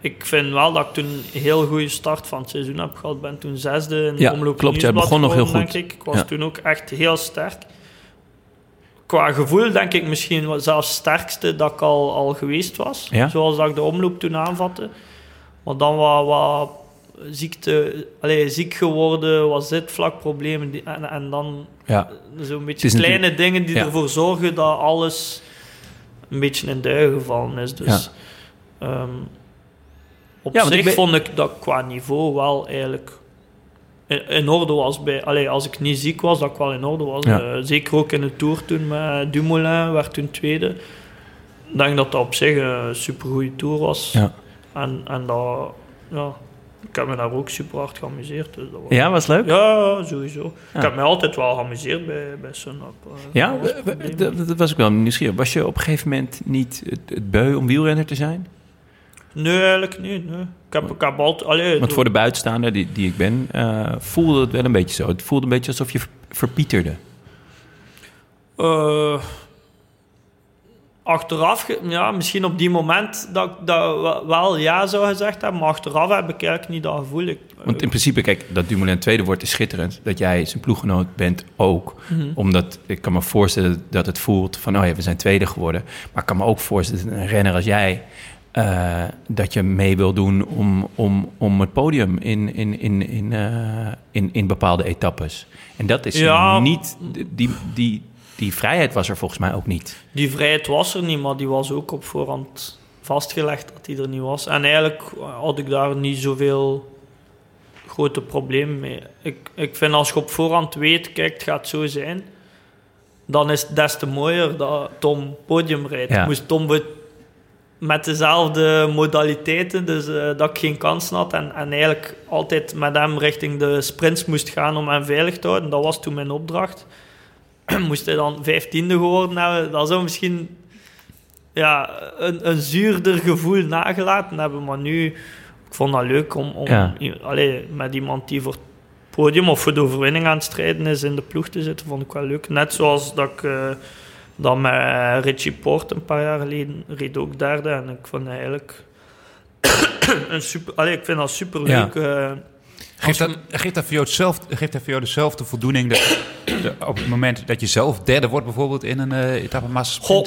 Ik vind wel dat ik toen een heel goede start van het seizoen heb gehad. ben toen zesde in de Ja, Omloop klopt. Jij begon nog heel goed. Ik. ik was Ja. toen ook echt heel sterk. Qua gevoel denk ik misschien wel zelfs het sterkste dat ik al, al geweest was. Ja? Zoals dat ik de omloop toen aanvatte. Maar dan wat, wat ziekte, allee, ziek geworden, was dit vlakproblemen. Die, en, en dan Ja. zo'n beetje kleine dingen die ja. ervoor zorgen dat alles een beetje in duigen gevallen is. Dus ehm, op Ja, want zich ik ben- vond ik dat qua niveau wel eigenlijk in, in orde was. Bij, allee, als ik niet ziek was, dat ik wel in orde was. Ja. Eh, zeker ook in de Tour toen met Dumoulin, werd toen tweede. Ik denk dat dat op zich een supergoeie Tour was. Ja. En, en dat, ja, ik heb me daar ook super hard geamuseerd. Dus dat was, Ja, was leuk? ja, sowieso. Ja. Ik heb me altijd wel geamuseerd bij, bij Sunup. eh. Ja, Dat was dat, dat was ik wel nieuwsgierig. Was je op een gegeven moment niet het, het beu om wielrenner te zijn? Nee, eigenlijk niet. Nee. Ik, heb, ik heb altijd... Allee, Want voor de buitenstaander die, die ik ben, eh, voelde het wel een beetje zo. Het voelde een beetje alsof je ver- verpieterde. Eh, achteraf, ja, misschien op die moment dat ik dat wel- wel ja zou gezegd hebben, maar achteraf heb ik eigenlijk niet dat gevoel. Ik, Want in principe, kijk, dat Dumoulin tweede wordt is schitterend. Dat jij zijn ploeggenoot bent ook. Mhm. Omdat ik kan me voorstellen dat het voelt van... oh ja, we zijn tweede geworden. Maar ik kan me ook voorstellen dat een renner als jij... eh, dat je mee wil doen om, om, om het podium in, in, in, in, eh, in, in bepaalde etappes. En dat is Ja. niet... Die, die, die vrijheid was er volgens mij ook niet. Die vrijheid was er niet, maar die was ook op voorhand vastgelegd dat die er niet was. En eigenlijk had ik daar niet zoveel grote problemen mee. Ik, ik vind als je op voorhand weet, kijk, het gaat zo zijn, dan is het des te mooier dat Tom podium rijdt. Ja. Moest Tom met dezelfde modaliteiten, dus eh, dat ik geen kansen had en, en eigenlijk altijd met hem richting de sprints moest gaan om hem veilig te houden. Dat was toen mijn opdracht moest hij dan vijftiende geworden hebben, dat zou misschien ja, een, een zuurder gevoel nagelaten hebben. Maar nu, ik vond dat leuk om, om Ja. i- allee, met iemand die voor het podium of voor de overwinning aan het strijden is in de ploeg te zitten, vond ik wel leuk. Net zoals dat ik eh, dat met Richie Poort een paar jaar geleden reed ook derde. En ik vond eigenlijk een super, allee, ik vind dat super leuk. eh, Geeft dat, geeft, dat voor jou hetzelfde, geeft dat voor jou dezelfde voldoening dat, de- op het moment dat je zelf derde wordt bijvoorbeeld in een uh, etappe? Goh,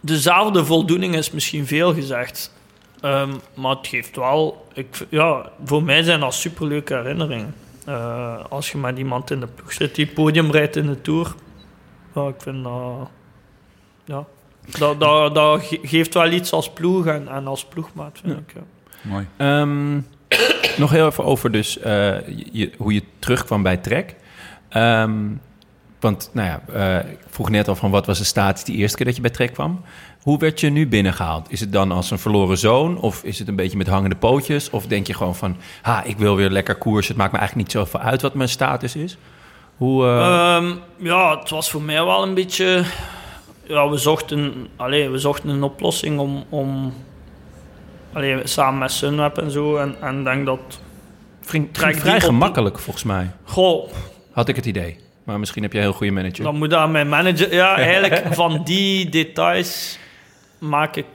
dezelfde voldoening is misschien veel gezegd. Ehm, maar het geeft wel... Ik, ja, voor mij zijn dat superleuke herinneringen. Eh, als je met iemand in de ploeg zit die podium rijdt in de Tour. Ja, ik vind dat... Ja, dat, dat, dat ge- geeft wel iets als ploeg en, en als ploegmaat, vind Ja. ik. Ja. Mooi. Ehm, nog heel even over dus eh, je, hoe je terugkwam bij Trek. Ehm, want, nou ja, eh, ik vroeg net al van wat was de status die eerste keer dat je bij Trek kwam. Hoe werd je nu binnengehaald? Is het dan als een verloren zoon? Of is het een beetje met hangende pootjes? Of denk je gewoon van, ha, ik wil weer lekker koersen. Het maakt me eigenlijk niet zoveel uit wat mijn status is. Hoe, eh, Ehm, ja, het was voor mij wel een beetje... Ja, we zochten, allee, we zochten een oplossing om... om allee, samen met Sunweb en zo. En en ik denk dat... trek ging vrij op- gemakkelijk volgens mij. Goh, Had ik het idee. Maar misschien heb jij een heel goede manager. dan moet aan mijn manager... Ja, eigenlijk van die details maak ik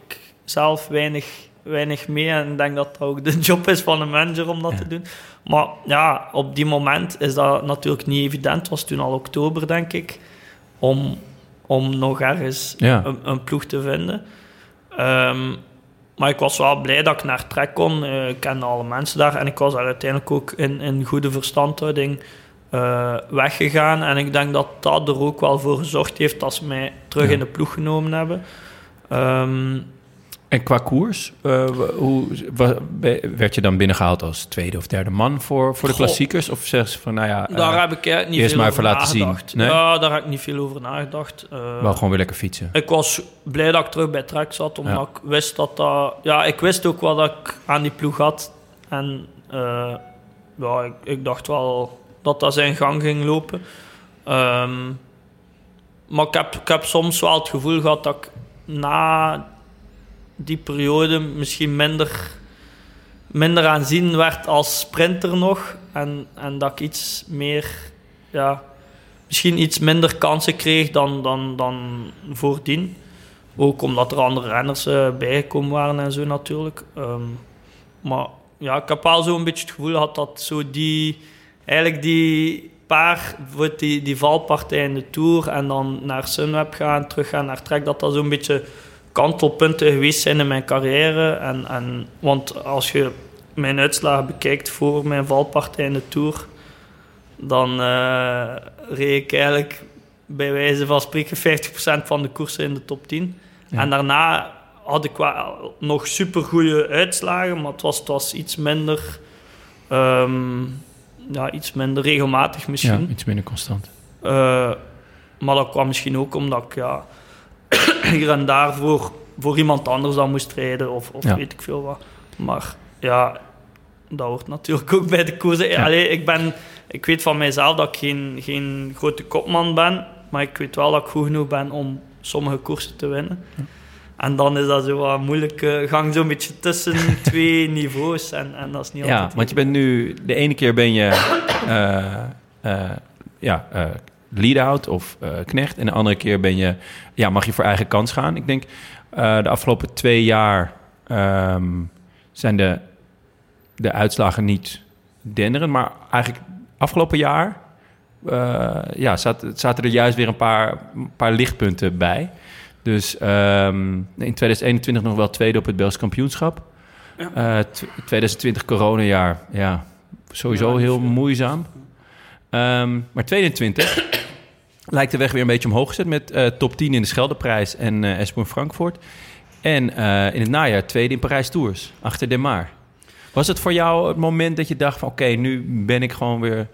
zelf weinig, weinig mee. En ik denk dat dat ook de job is van een manager om dat Ja. te doen. Maar ja, op die moment is dat natuurlijk niet evident. Het was toen al oktober, denk ik. Om, om nog ergens Ja. een, een ploeg te vinden. Ehm, maar ik was wel blij dat ik naar Trek kon. Eh, ik kende alle mensen daar. En ik was daar uiteindelijk ook in, in goede verstandhouding eh, weggegaan. En ik denk dat dat er ook wel voor gezorgd heeft dat ze mij terug Ja. in de ploeg genomen hebben. Ehm, En qua koers, eh, hoe, werd je dan binnengehaald als tweede of derde man voor, voor de Goh. klassiekers? Of zeggen ze van, nou ja, daar eh, heb ik niet eerst veel maar over laten zien. nagedacht. Nee? Ja, daar heb ik niet veel over nagedacht. Eh, wel gewoon weer lekker fietsen? Ik was blij dat ik terug bij Trek zat, omdat Ja. ik wist dat dat... Ja, ik wist ook wat ik aan die ploeg had. En ja, ik, ik dacht wel dat dat zijn gang ging lopen. Ehm, maar ik heb, ik heb soms wel het gevoel gehad dat ik na die periode misschien minder, minder aanzien werd als sprinter nog. En, en dat ik iets meer... Ja, misschien iets minder kansen kreeg dan, dan, dan voordien. Ook omdat er andere renners eh, bijgekomen waren en zo natuurlijk. Ehm, maar ja, ik heb wel zo'n beetje het gevoel gehad dat zo die... Eigenlijk die paar, die, die valpartij in de Tour en dan naar Sunweb gaan, terug gaan naar Trek, dat dat zo'n beetje kantelpunten geweest zijn in mijn carrière. En, en, want als je mijn uitslagen bekijkt voor mijn valpartij in de Tour, dan eh, reed ik eigenlijk bij wijze van spreken 50% van de koersen in de top 10. Ja. En daarna had ik wel nog supergoeie uitslagen, maar het was, het was iets minder... ehm, ja, iets minder regelmatig Ja, misschien. iets minder constant. Eh, maar dat kwam misschien ook omdat ik ja, hier en daar voor, voor iemand anders dan moest rijden of, of Ja. weet ik veel wat. Maar ja, dat hoort natuurlijk ook bij de koers. Ja. Allee, ik, ben, ik weet van mijzelf dat ik geen, geen grote kopman ben, maar ik weet wel dat ik goed genoeg ben om sommige koersen te winnen. En dan is dat zo wat moeilijk. gang zo'n beetje tussen twee niveaus en, en dat is niet Ja, altijd want je bent nu... De ene keer ben je eh, eh, ja, eh, lead-out of eh, knecht. En de andere keer ben je, ja, mag je voor eigen kans gaan. Ik denk, eh, de afgelopen twee jaar ehm, zijn de, de uitslagen niet denderend. Maar eigenlijk afgelopen jaar eh, ja, zat, zaten er juist weer een paar, een paar lichtpunten bij. Dus ehm, in 2021 nog wel tweede op het Belgisch kampioenschap. Tw- 2020 coronajaar, ja, sowieso Ja, heel moeizaam. Ehm, maar 22 lijkt de weg weer een beetje omhoog gezet met eh, top 10 in de Scheldeprijs en in Frankfurt. En eh, in het najaar tweede in Parijs Tours, achter De Maar. Was het voor jou het moment dat je dacht van oké, nu ben ik gewoon weer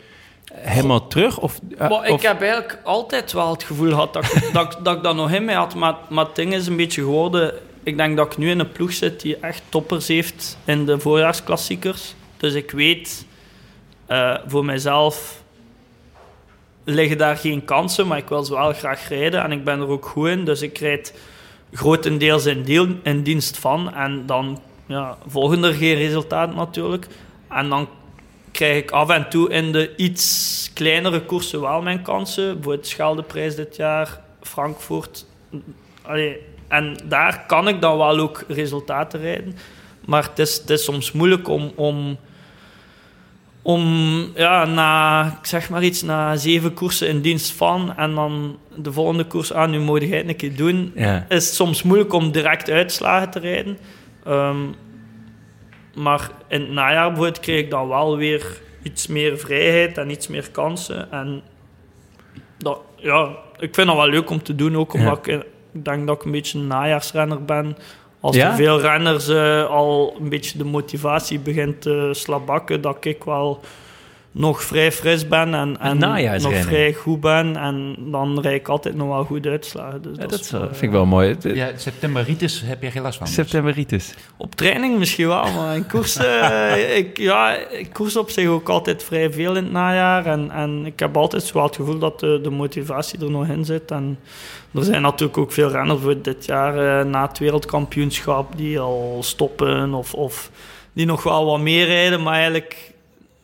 helemaal terug? Of, Maar ik heb eigenlijk altijd wel het gevoel gehad dat, ik- dat, dat ik dat nog in mij had. Maar, maar het ding is een beetje geworden... Ik denk dat ik nu in een ploeg zit die echt toppers heeft in de voorjaarsklassiekers. Dus ik weet voor mezelf liggen daar geen kansen, maar ik wil ze wel graag rijden en ik ben er ook goed in. Dus ik rijd grotendeels in, deel, dienst van en dan ja, volgen er geen resultaten natuurlijk. En dan krijg ik af en toe in de iets kleinere koersen wel mijn kansen. Bijvoorbeeld Scheldeprijs dit jaar, Frankfurt. Allee, en daar kan ik dan wel ook resultaten rijden. Maar het is, het is soms moeilijk om, om, om ja, na, ik zeg maar iets, na zeven koersen in dienst van en dan de volgende koers aan, nu moet het een keer doen, ja. is het soms moeilijk om direct uitslagen te rijden. Ehm, maar in het najaar bijvoorbeeld kreeg ik dan wel weer iets meer vrijheid en iets meer kansen. En dat, ja, ik vind dat wel leuk om te doen, ook omdat ik, ik denk dat ik een beetje een najaarsrenner ben. Als Ja? er veel renners eh, al een beetje de motivatie begint te slabakken, dat ik wel nog vrij fris ben en, en nog vrij goed ben. En dan rijd ik altijd nog wel goed uitslagen. Dus Ja, dat, dat is, is wel- eh, vind ik wel mooi. Ja, septemberitis heb je geen last van. dus. Septemberitis. Op training misschien wel, maar in koers, eh, ik, ja, ik koers op zich ook altijd vrij veel in het najaar. En, en ik heb altijd zo het gevoel dat de, de motivatie er nog in zit. En er zijn natuurlijk ook veel renners voor dit jaar eh, na het wereldkampioenschap die al stoppen of, of die nog wel wat meer rijden, maar eigenlijk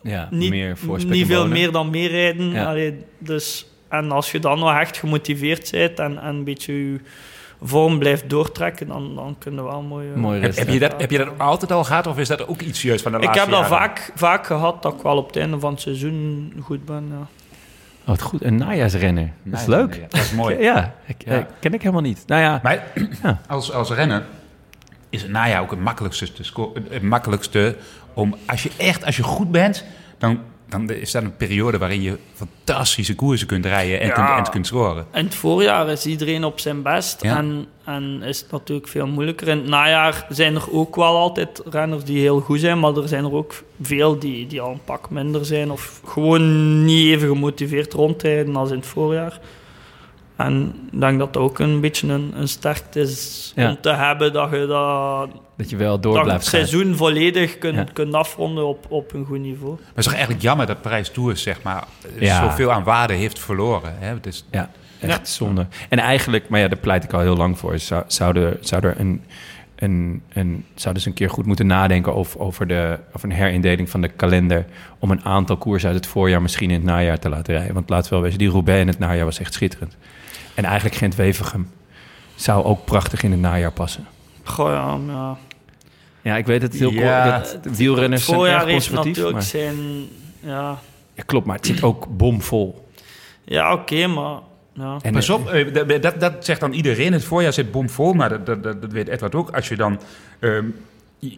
Ja, niet, meer niet veel meer dan meerijden. Ja. Allee, dus, en als je dan nog echt gemotiveerd bent en, en een beetje je vorm blijft doortrekken, dan, dan kunnen we wel mooi... eh, Mooi Heb, heb, je dat, heb je dat altijd al gehad of is dat ook iets juist van de ik laatste heb dat jaren? vaak, vaak gehad dat ik wel op het einde van het seizoen goed ben. Ja. Oh, wat goed. Een najaarsrenner. Dat is leuk. ja, dat is mooi. Ja, ik, Ja. eh, ken ik helemaal niet. Nou ja, Maar Ja. als, als renner is het najaar ook het makkelijkste, het makkelijkste om... Als je echt, als je goed bent, dan, dan is dat een periode waarin je fantastische koersen kunt rijden en, Ja. kunt, en kunt scoren. In het voorjaar is iedereen op zijn best Ja. en, en is het natuurlijk veel moeilijker. In het najaar zijn er ook wel altijd renners die heel goed zijn, maar er zijn er ook veel die, die al een pak minder zijn of gewoon niet even gemotiveerd rondrijden als in het voorjaar. En ik denk dat dat ook een beetje een, een sterkte is Ja. om te hebben dat je dat, dat je wel door dat je het blijft gaan. seizoen volledig kunt, Ja. kunt afronden op, op een goed niveau. Maar het is toch eigenlijk jammer dat Parijs Tours zeg maar, Ja. zoveel aan waarde heeft verloren. Hè? Het is, Ja, echt zonde. En eigenlijk, maar ja, daar pleit ik al heel lang voor. Zou, zou, er, zou er een, een, een, zouden ze een keer goed moeten nadenken over, over, de, over een herindeling van de kalender. Om een aantal koersen uit het voorjaar misschien in het najaar te laten rijden. Want laten we wel wezen, die Roubaix in het najaar was echt schitterend. En eigenlijk Gent-Wevergem zou ook prachtig in het najaar passen. Goh, ja, ja. Ja, ik weet het heel Ja. kort. Dat wielrenners Het zijn erg conservatief. natuurlijk Maar, zijn... Ja, ja, klopt, maar het zit ook bomvol. ja oké, maar... Ja. En, Pas op, eh, dat- dat, dat zegt dan iedereen. Het voorjaar zit bomvol, maar dat, dat, dat, dat weet Edward ook. Als je dan ehm,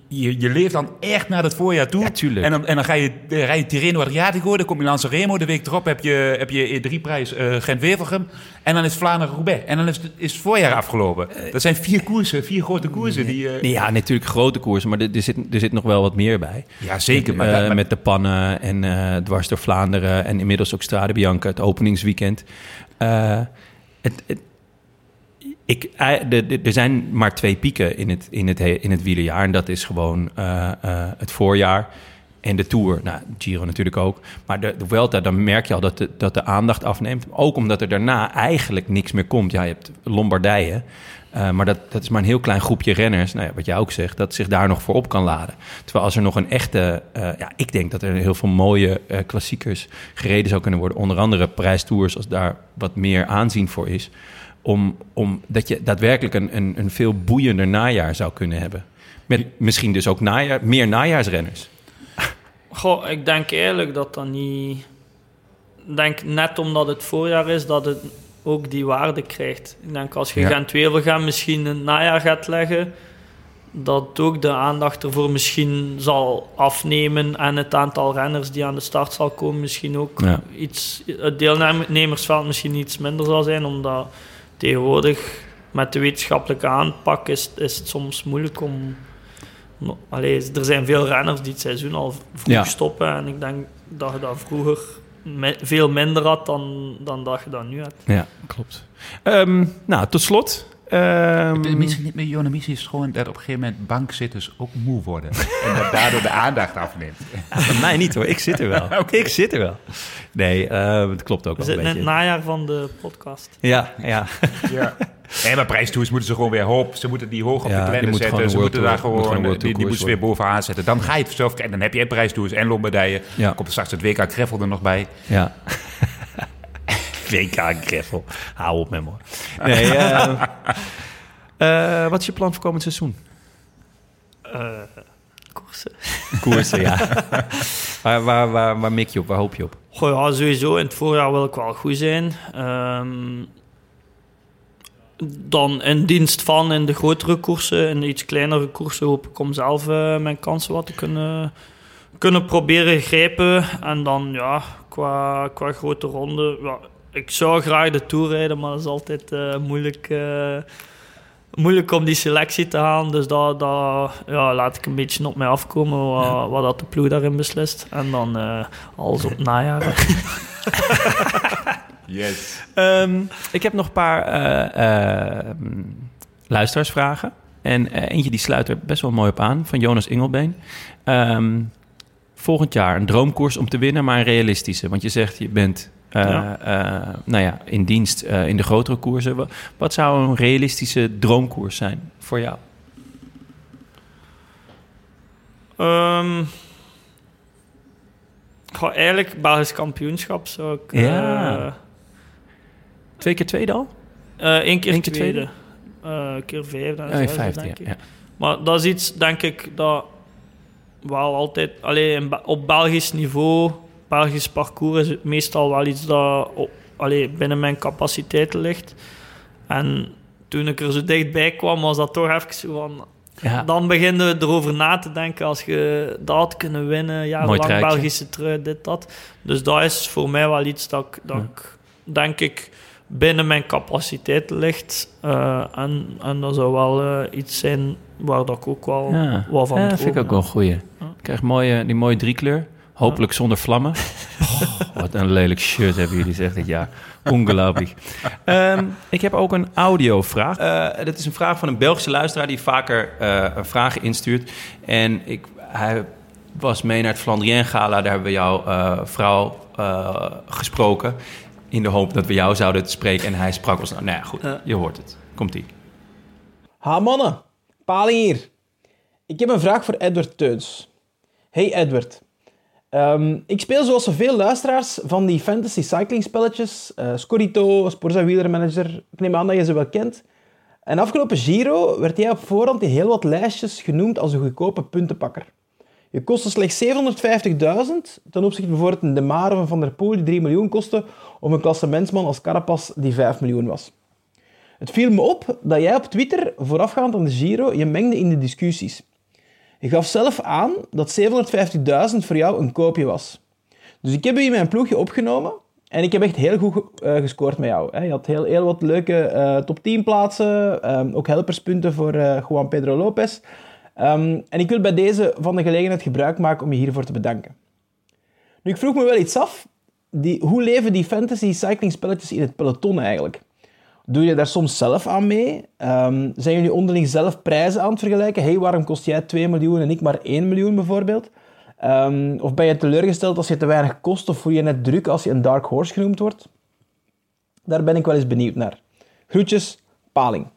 je, je leeft dan echt naar het voorjaar toe. Ja. En dan, en dan ga je, rij je Tirreno Adriatico, dan kom je Lanza Remo. De week erop heb je, heb je E3-prijs eh Gent-Wevelgem. En dan is Vlaanderen-Roubaix. En dan is, het- is het voorjaar afgelopen. Dat zijn vier koersen, vier grote koersen. Die, eh, ja, natuurlijk grote koersen, maar er, er, zit, er zit nog wel wat meer bij. Ja, zeker. Maar, Eh, dat- maar- met de pannen en eh, dwars door Vlaanderen en inmiddels ook Strade Bianca, het openingsweekend. Eh, het, het- ik, eh, er zijn maar twee pieken in het, in het, he- in het wielerjaar. En dat is gewoon eh, eh, het voorjaar en de Tour. Nou, Giro natuurlijk ook. Maar de, de Vuelta, dan merk je al dat de, dat de aandacht afneemt. Ook omdat er daarna eigenlijk niks meer komt. Ja, je hebt Lombardije. maar dat, dat is maar een heel klein groepje renners, nou ja, wat jij ook zegt, dat zich daar nog voor op kan laden. Terwijl als er nog een echte, ja, ik denk dat er heel veel mooie klassiekers gereden zou kunnen worden. Onder andere prijstours, als daar wat meer aanzien voor is. Om, om dat je daadwerkelijk een, een, een veel boeiender najaar zou kunnen hebben. Met misschien dus ook najaar, meer najaarsrenners. Goh, ik denk eigenlijk dat dat niet... Ik denk net omdat het voorjaar is, dat het ook die waarde krijgt. Ik denk als je Ja. Gent-Wevelgem misschien in het najaar gaat leggen, dat ook de aandacht ervoor misschien zal afnemen en het aantal renners die aan de start zal komen misschien ook Ja. iets... Het deelnemersveld misschien iets minder zal zijn, omdat tegenwoordig met de wetenschappelijke aanpak is, is het soms moeilijk om... Allee, er zijn veel renners die het seizoen al vroeg Ja. stoppen. En ik denk dat je dat vroeger me- veel minder had dan, dan dat je dat nu hebt. Ja, klopt. Ehm, nou, tot slot. Ehm, De missie niet meer Jonne missie is gewoon dat op een gegeven moment bankzitters ook moe worden. en dat daardoor de aandacht afneemt. Bij mij niet hoor, ik zit er wel. Ik zit er wel. Nee, eh, het klopt ook We wel een zitten in het beetje. najaar van de podcast. Ja, ja. Ja. Nee, maar prijstoers moeten ze gewoon weer hoop. Ze moeten die hoog op Ja, de zetten. Ze moeten daar moet gewoon, World die, moeten ze weer bovenaan zetten. Dan ga je het zelf kijken. Dan heb je prijstoers en Lombardije. Ja. Komt straks het WK Greffel er nog bij. ja. WK Greffel. Hou op met me. hoor. Nee, eh, eh, wat is je plan voor komend seizoen? Eh koersen. Koersen, ja. waar, waar, waar, waar mik je op? Waar hoop je op? Goh, ja, sowieso. In het voorjaar wil ik wel goed zijn. Ehm, dan in dienst van in de grotere koersen. In de iets kleinere koersen hoop ik om zelf mijn kansen wat te kunnen, kunnen proberen grijpen. En dan ja, qua, qua grote ronde. Ja, ik zou graag de Tour rijden, maar dat is altijd eh, moeilijk, eh, moeilijk om die selectie te halen. Dus dat, dat ja, laat ik een beetje op mij afkomen wat, wat dat de ploeg daarin beslist. En dan eh, alles op het najaar. Yes. Ehm, ik heb nog een paar eh, eh, luisteraarsvragen. En eentje die sluit er best wel mooi op aan, van Jonas Ingelbeen. Ehm, volgend jaar een droomkoers om te winnen, maar een realistische. Want je zegt, je bent Ja. eh, nou ja, in dienst eh, in de grotere koersen. Wat, zou een realistische droomkoers zijn voor jou? Goh, eigenlijk Belgisch kampioenschap zou ik... Ja. eh, Twee keer tweede al? eh, één keer Eén keer tweede. Eh, een keer vijfde. en Oh, zesde, vijfde, denk ik. ja. Maar dat is iets, denk ik, dat wel altijd... Allee, in Be- op Belgisch niveau, Belgisch parcours, is meestal wel iets dat op, allee, binnen mijn capaciteiten ligt. En toen ik er zo dichtbij kwam, was dat toch even zo van... Ja. Dan beginnen we erover na te denken als je dat had kunnen winnen. Ja, lang. Belgische trui, dit, dat. Dus dat is voor mij wel iets dat ik, dat Ja. ik denk ik, binnen mijn capaciteit ligt. Eh, en, en dat zou wel eh, iets zijn waar dat ik ook wel Ja, wat van ja dat vind ik ook wel een goeie. Ik krijg mooie, die mooie driekleur. Hopelijk zonder vlammen. Oh, wat een lelijk shirt hebben jullie, zegt dit jaar. Ongelooflijk. Ehm, ik heb ook een audiovraag. Eh dat is een vraag van een Belgische luisteraar die vaker eh, een vraag instuurt. En ik, hij was mee naar het Flandrien Gala. Daar hebben we jouw eh, vrouw eh, gesproken. In de hoop dat we jou zouden spreken. En hij sprak ons. Nou ja, goed. Je hoort het. Komt-ie. Ha mannen, Paling hier. Ik heb een vraag voor Edward Teuns. Hey Edward. Ehm, ik speel zoals zoveel luisteraars van die fantasy cycling spelletjes. eh Scorito, Sporza Wielermanager. Ik neem aan dat je ze wel kent. En afgelopen Giro werd jij op voorhand in heel wat lijstjes genoemd als een goedkope puntenpakker. Je kostte slechts 750.000 ten opzichte bijvoorbeeld een De Mare van Van der Poel die 3 miljoen kostte of een klassementsman als Carapaz die 5 miljoen was. Het viel me op dat jij op Twitter, voorafgaand aan de Giro, je mengde in de discussies. Je gaf zelf aan dat 750.000 voor jou een koopje was. Dus ik heb u in mijn ploegje opgenomen en ik heb echt heel goed eh, gescoord met jou. Je had heel, heel wat leuke eh, top 10 plaatsen, ehm, ook helperspunten voor eh, Juan Pedro Lopez. Ehm, en ik wil bij deze van de gelegenheid gebruik maken om je hiervoor te bedanken. Nu, ik vroeg me wel iets af. Die, hoe leven die fantasy cycling spelletjes in het peloton eigenlijk? Doe je daar soms zelf aan mee? Ehm, zijn jullie onderling zelf prijzen aan het vergelijken? hey, waarom kost jij 2 miljoen en ik maar 1 miljoen bijvoorbeeld? Ehm, of ben je teleurgesteld als je te weinig kost of voel je net druk als je een dark horse genoemd wordt? Daar ben ik wel eens benieuwd naar. Groetjes, Paling.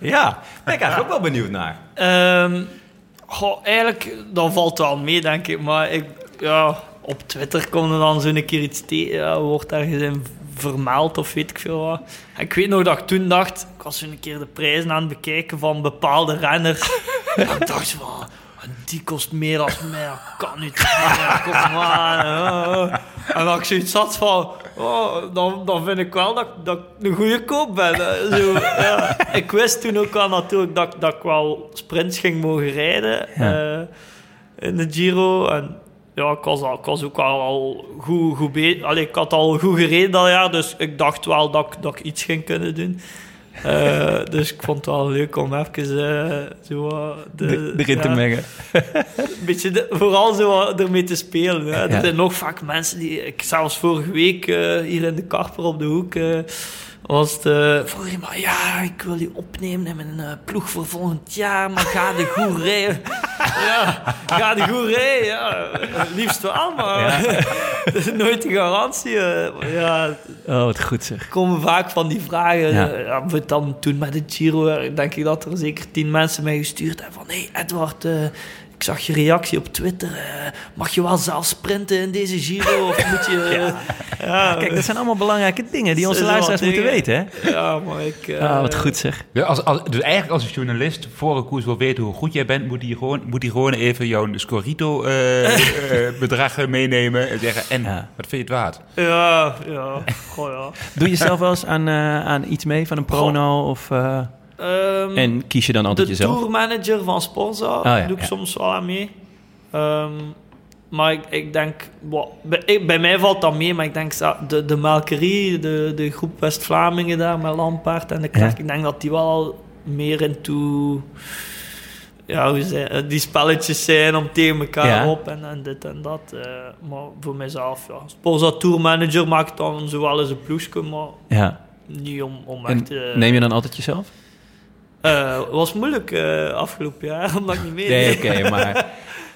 Ja, ben ik eigenlijk ook wel benieuwd naar. Ehm, goh, eigenlijk, dat valt wel mee, denk ik. Maar ik, ja, op Twitter komt er dan zo'n keer iets tegen. Ja, wordt ergens in vermeld of weet ik veel wat. En ik weet nog dat ik toen dacht... Ik was zo'n keer de prijzen aan het bekijken van bepaalde renners. en ik dacht van... Die kost meer dan mij, dat kan niet. Ja, kom maar. En dat ik zoiets had van... Oh, dan, dan vind ik wel dat, dat ik een goede koop ben. Zo, ja. Ik wist toen ook wel natuurlijk dat, dat ik wel sprints ging mogen rijden eh, in de Giro. En ja, ik was, al, ik was ook al, al goed, goed bezig. Allee, ik had al goed gereden dat jaar, dus ik dacht wel dat, ik- dat ik iets ging kunnen doen. Eh, dus ik vond het wel leuk om even eh, zo, eh, de, Erin te mengen. een beetje de- vooral zo ermee te spelen. Hè. Ja. Er zijn nog vaak mensen die... Ik zelfs vorige week hier in de Karper op de hoek... was het... eh, vroeg iemand, ja, ik wil je opnemen in mijn eh, ploeg voor volgend jaar, maar ga de goed rijden. ja, ga de goed rijden, ja. Liefst wel, maar dat is nooit de garantie. eh. ja, Oh, wat goed zeg. er komen vaak van die vragen. Ja. Ja. Ja, wat dan toen met de Giro, denk ik dat er zeker tien mensen mij gestuurd hebben van... Hé, hey Edward, zag je reactie op Twitter. eh, mag je wel zelf sprinten in deze Giro? Of moet je... eh, ja, Kijk, dat zijn allemaal belangrijke dingen die onze luisteraars moeten dingen. weten, hè? ja, maar ik... eh, Ah, wat goed zeg. Ja, als, als, dus eigenlijk als een journalist voor een koers wil weten hoe goed jij bent, moet hij gewoon, moet hij gewoon even jouw Scorito-bedrag meenemen en zeggen, en Ja. wat vind je het waard? Ja, ja. Goh, ja. Doe je zelf wel eens aan, eh, aan iets mee van een prono? Of, eh, Ehm, en kies je dan altijd de jezelf? tourmanager van Sporza Oh ja, doe ik ja. soms wel aan mee. Ehm, maar ik, ik denk, wa- bij, ik- bij mij valt dat mee, maar ik denk de, de Melkerie, de, de groep West-Vlamingen daar met Lampaard en de Klerk, Ja. ik denk dat die wel meer into ja, hoe zei, eh, die spelletjes zijn om tegen elkaar Ja. op en, en dit en dat. eh, maar voor mijzelf, ja. Sporza Tourmanager maakt dan zowel eens een ploegje, maar Ja. niet om, om En echt... eh, neem je dan altijd jezelf? Eh, Het was moeilijk eh, afgelopen jaar, omdat ik niet mee Nee, oké, maar...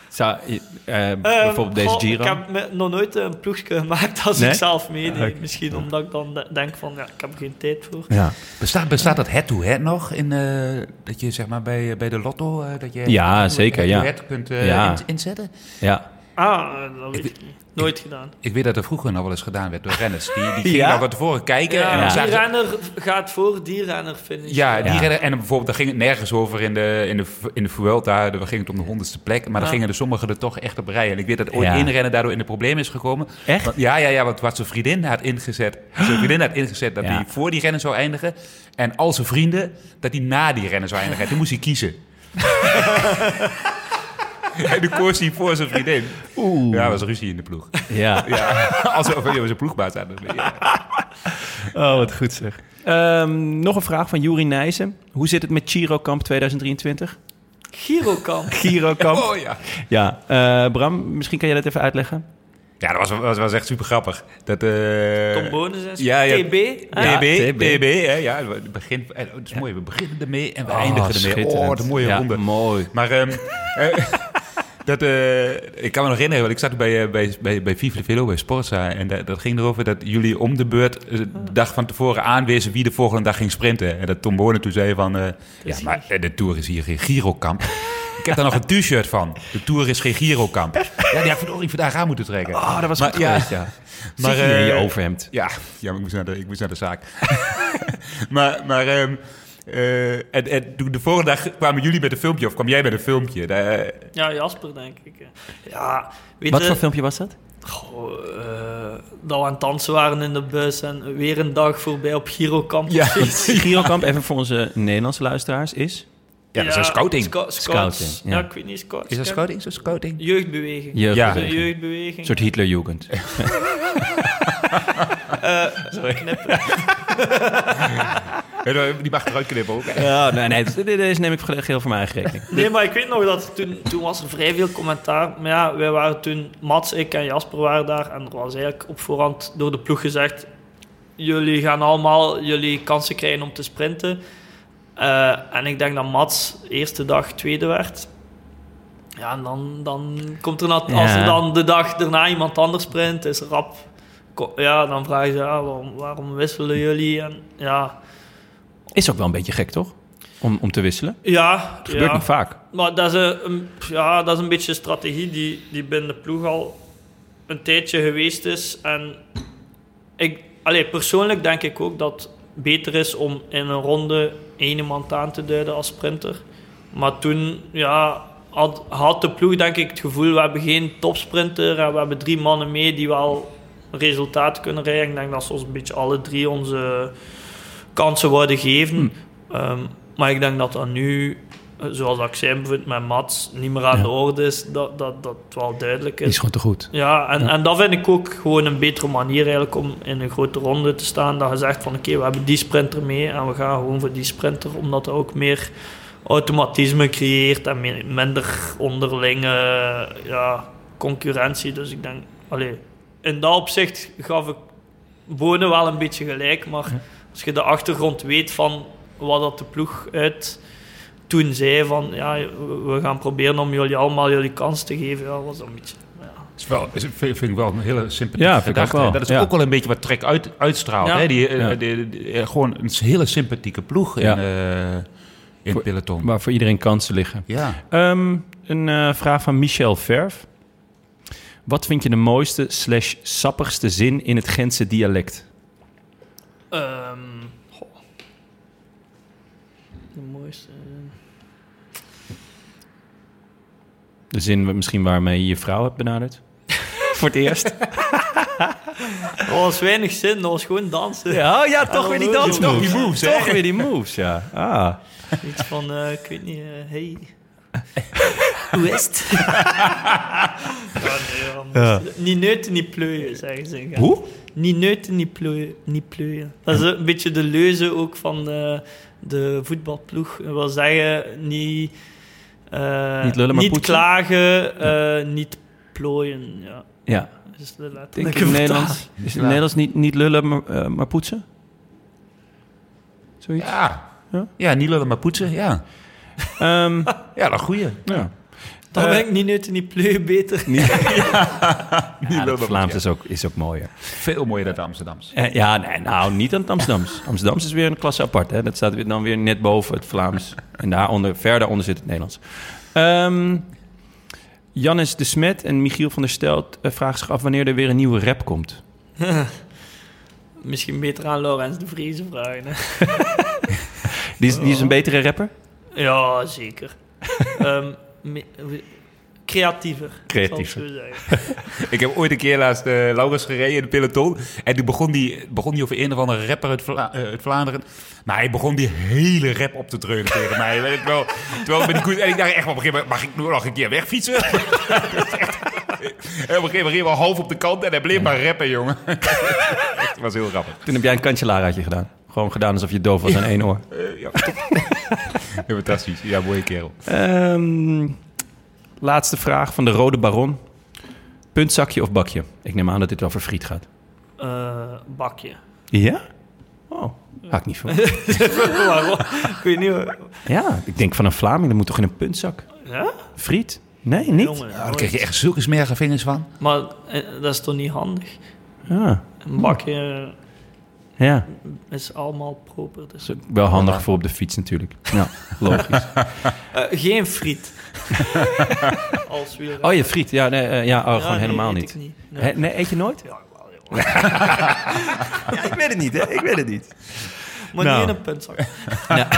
Zou, eh, bijvoorbeeld deze goh, Giro? Ik heb me- nog nooit een ploegje gemaakt als Nee? ik zelf meedeed. Oké. Misschien omdat ik dan de- denk van, ja, ik heb er geen tijd voor. Ja. Bestaat, bestaat dat head-to-head nog? In, eh, dat je zeg maar bij, bij de lotto, eh, dat je Ja, zeker, ja. head-to-head kunt eh, Ja. in- inzetten? ja. Ah, dat weet ik niet. Nooit gedaan. Ik weet dat er vroeger nog wel eens gedaan werd door renners. Die, die gingen Ja? nog wat tevoren kijken. Ja, en dan die ze- renner gaat voor die renner finish. Ja, die Ja. redden, en bijvoorbeeld, daar ging het nergens over in de, in de, in de Vuelta. Daar ging het om de honderdste plek. Maar dan gingen er sommigen er toch echt op rijden. En ik weet dat ooit Ja. één renner daardoor in de problemen is gekomen. Echt? Want- ja, ja, ja, want wat zijn vriendin had ingezet. Zijn vriendin had ingezet dat Ja. hij voor die rennen zou eindigen. En al zijn vrienden dat hij na die rennen zou eindigen. En toen moest hij kiezen. en koos hij voor zijn vriendin. Oeh. Ja, was ruzie in de ploeg. Ja. Ja, alsof hij zijn ploegbaas aan het ja. Oh, wat goed zeg. Ehm, nog een vraag van Juri Nijssen. Hoe zit het met Giro Kamp 2023? Girokamp. Giro Kamp. Oh ja. Ja, eh, Bram, misschien kan jij dat even uitleggen? Ja, dat was, was, was echt super grappig. Dat, eh, Tom Bonus ja, ja. TB. Ja, TB, TB. TB, hè, ja. Het begin, eh, het is mooi, we beginnen ermee en we Oh, eindigen ermee. Oh, wat een mooie Ja, ronde. mooi. Maar ehm, eh, dat, eh, ik kan me nog herinneren, want ik zat bij, eh, bij, bij, bij Vive de Velo, bij Sportza. En dat, dat ging erover dat jullie om de beurt eh, de dag van tevoren aanwezen wie de volgende dag ging sprinten. En dat Tom Bonen toen zei van, ja, maar de Tour is hier geen Girokamp. Ik heb daar nog een t-shirt van. De Tour is geen Girokamp. Ja, die had verdorie vandaag aan moeten trekken. Oh, dat was Maar ja, geweest, ja. Maar, je in je overhemd. Ja, ja maar ik moest naar de, ik moest naar de zaak. maar maar ehm, eh, en, en toen de volgende dag kwamen jullie met een filmpje, of kwam jij met een filmpje? Daar, Ja, Jasper, denk ik. Ja, weet Wat voor filmpje was dat? Goh, eh, dat we aan het dansen waren in de bus en weer een dag voorbij op Girokamp. Ja. Girokamp, even voor onze Nederlandse luisteraars, is... Ja, dat is een scouting. Scouting, ja. ja. ik weet niet, scouts. Is dat scouting? Is dat scouting? Jeugdbeweging. Jeugd- Ja. Is een jeugdbeweging. soort Hitlerjugend. Ja, Die mag eruit knippen ook. Ja, nee, nee, dit- deze neem ik geheel voor mijn eigen rekening. Nee, maar ik weet nog dat toen, toen was er vrij veel commentaar. Maar ja, wij waren toen, Mats, ik en Jasper waren daar. En er was eigenlijk op voorhand door de ploeg gezegd... Jullie gaan allemaal jullie kansen krijgen om te sprinten. Eh, en ik denk dat Mats eerste dag tweede werd. Ja, en dan, dan komt er... nat- Als er dan de dag daarna iemand anders sprint, is er rap... Ja, dan vragen ze, ja, waarom, waarom wisselen jullie? En ja... Is ook wel een beetje gek, toch? Om, om te wisselen. Ja, Het gebeurt ja. niet vaak. Maar dat is een, ja, dat is een beetje een strategie die, die binnen de ploeg al een tijdje geweest is. En ik, allee, persoonlijk denk ik ook dat het beter is om in een ronde één iemand aan te duiden als sprinter. Maar toen ja, had, had de ploeg denk ik het gevoel, we hebben geen topsprinter en we hebben drie mannen mee die wel resultaat kunnen rijden. Ik denk dat ze ons een beetje alle drie onze kansen worden geven. Ehm, maar ik denk dat dat nu, eh, zoals ik zei bijvoorbeeld met Mats, niet meer aan Ja. de orde is. Dat, dat, dat wel duidelijk Die is is. gewoon te goed. Ja, en, Ja. en dat vind ik ook gewoon een betere manier eigenlijk om in een grote ronde te staan. Dat je zegt van oké, we hebben die sprinter mee en we gaan gewoon voor die sprinter. Omdat dat ook meer automatisme creëert en minder onderlinge ja, concurrentie. Dus ik denk, allee, in dat opzicht gaf ik Bonen wel een beetje gelijk. Maar als je de achtergrond weet van wat dat de ploeg uit toen zei van ja, we- gaan proberen om jullie allemaal jullie kans te geven, ja, was dat een beetje... Ja. is wel, is, vind ik wel een hele sympathieke Ja, wel. Dat is Ja. ook wel een beetje wat Trek uit, uitstraalt. Ja. Hè? Die, eh, Ja. die- die- eh, gewoon een hele sympathieke ploeg Ja. in, eh, in Voor- het peloton. Waar voor iedereen kansen liggen. ja. Ehm, een eh, vraag van Michel Verf. Wat vind je de mooiste slash sappigste zin in het Gentse dialect? Ehm, goh. De mooiste... De zin misschien waarmee je je vrouw hebt benaderd? voor het eerst? Er was weinig zin, dat was gewoon dansen. Ja, ja toch weer die toch dansmoves. die moves, hè? Toch weer die moves, ja. Ah. Iets van, eh, ik weet niet, eh, hey. Hoe is het? ja, nee, ja, Niet neuten, niet pleuien, zeggen ze. Hoe? Niet neuten, niet pleuien. Niet pleuien. Dat is een beetje de leuze ook van de, de voetbalploeg. Dat wil zeggen, niet... eh, Niet lullen, maar Niet poetsen? klagen, eh, niet plooien. Ja, Ja. de Denk in. Nederlands, is het in Nederlands niet, niet lullen, maar, eh, maar poetsen? Zoiets? Ja. Ja? ja. niet lullen maar poetsen. Ja, Ehm, ja dat goeie. ja. Dan Eh, ben ik niet neuten, niet pleuien beter. Ja, dat Vlaams is ook, is ook mooier. Veel mooier dan de Amsterdams. Eh, ja, nee, nou, niet aan het Amsterdams. Amsterdams is weer een klasse apart. Hè? Dat staat weer- dan weer net boven het Vlaams. En daaronder, ver daaronder zit het Nederlands. Ehm Jannes de Smet en Michiel van der Stelt eh, vragen zich af wanneer er weer een nieuwe rap komt. Misschien beter aan Laurens de Vriezen vragen. Die is, die is een betere rapper? Ja, zeker. Ehm, creatiever. Creatiever. ik heb ooit een keer laatst uh, Laurens gereden in de peloton. En toen begon die, begon die over een of andere rapper uit, Vla uh, uit Vlaanderen. Maar hij begon die hele rap op te treunen tegen mij. Weet ik wel. Terwijl met die koers, en ik dacht echt op een gegeven moment, mag ik nu nog een keer wegfietsen? en op een gegeven moment half op de kant en hij bleef maar rappen, jongen. Het was heel grappig. Toen heb jij een kansjelaraatje gedaan. Gewoon gedaan alsof je doof was aan één oor. Uh, ja, ja, fantastisch. Ja, mooie kerel. Um, laatste vraag van de Rode Baron. Puntzakje of bakje? Ik neem aan dat dit wel voor friet gaat. Uh, bakje. Ja? Oh, had ik niet van. Waarom? Ik weet niet. Ja, ik denk van een Vlaming, dat moet toch in een puntzak? Ja? Friet? Nee, niet? Jongen, ja, dan krijg je echt zulke smerige vingers van. Maar eh, dat is toch niet handig? Ja. Een bakje ja. is allemaal proper. Dus. Wel handig ja. voor op de fiets natuurlijk. Ja, logisch. uh, geen friet. Als weer, oh, je friet? Ja, nee, uh, ja, oh, ja, gewoon nee, helemaal niet. niet. Nee. He, nee, eet je nooit? Ja, wel, ja, ik weet het niet, hè? Ik weet het niet. Maar nou. niet in een puntzak. ja.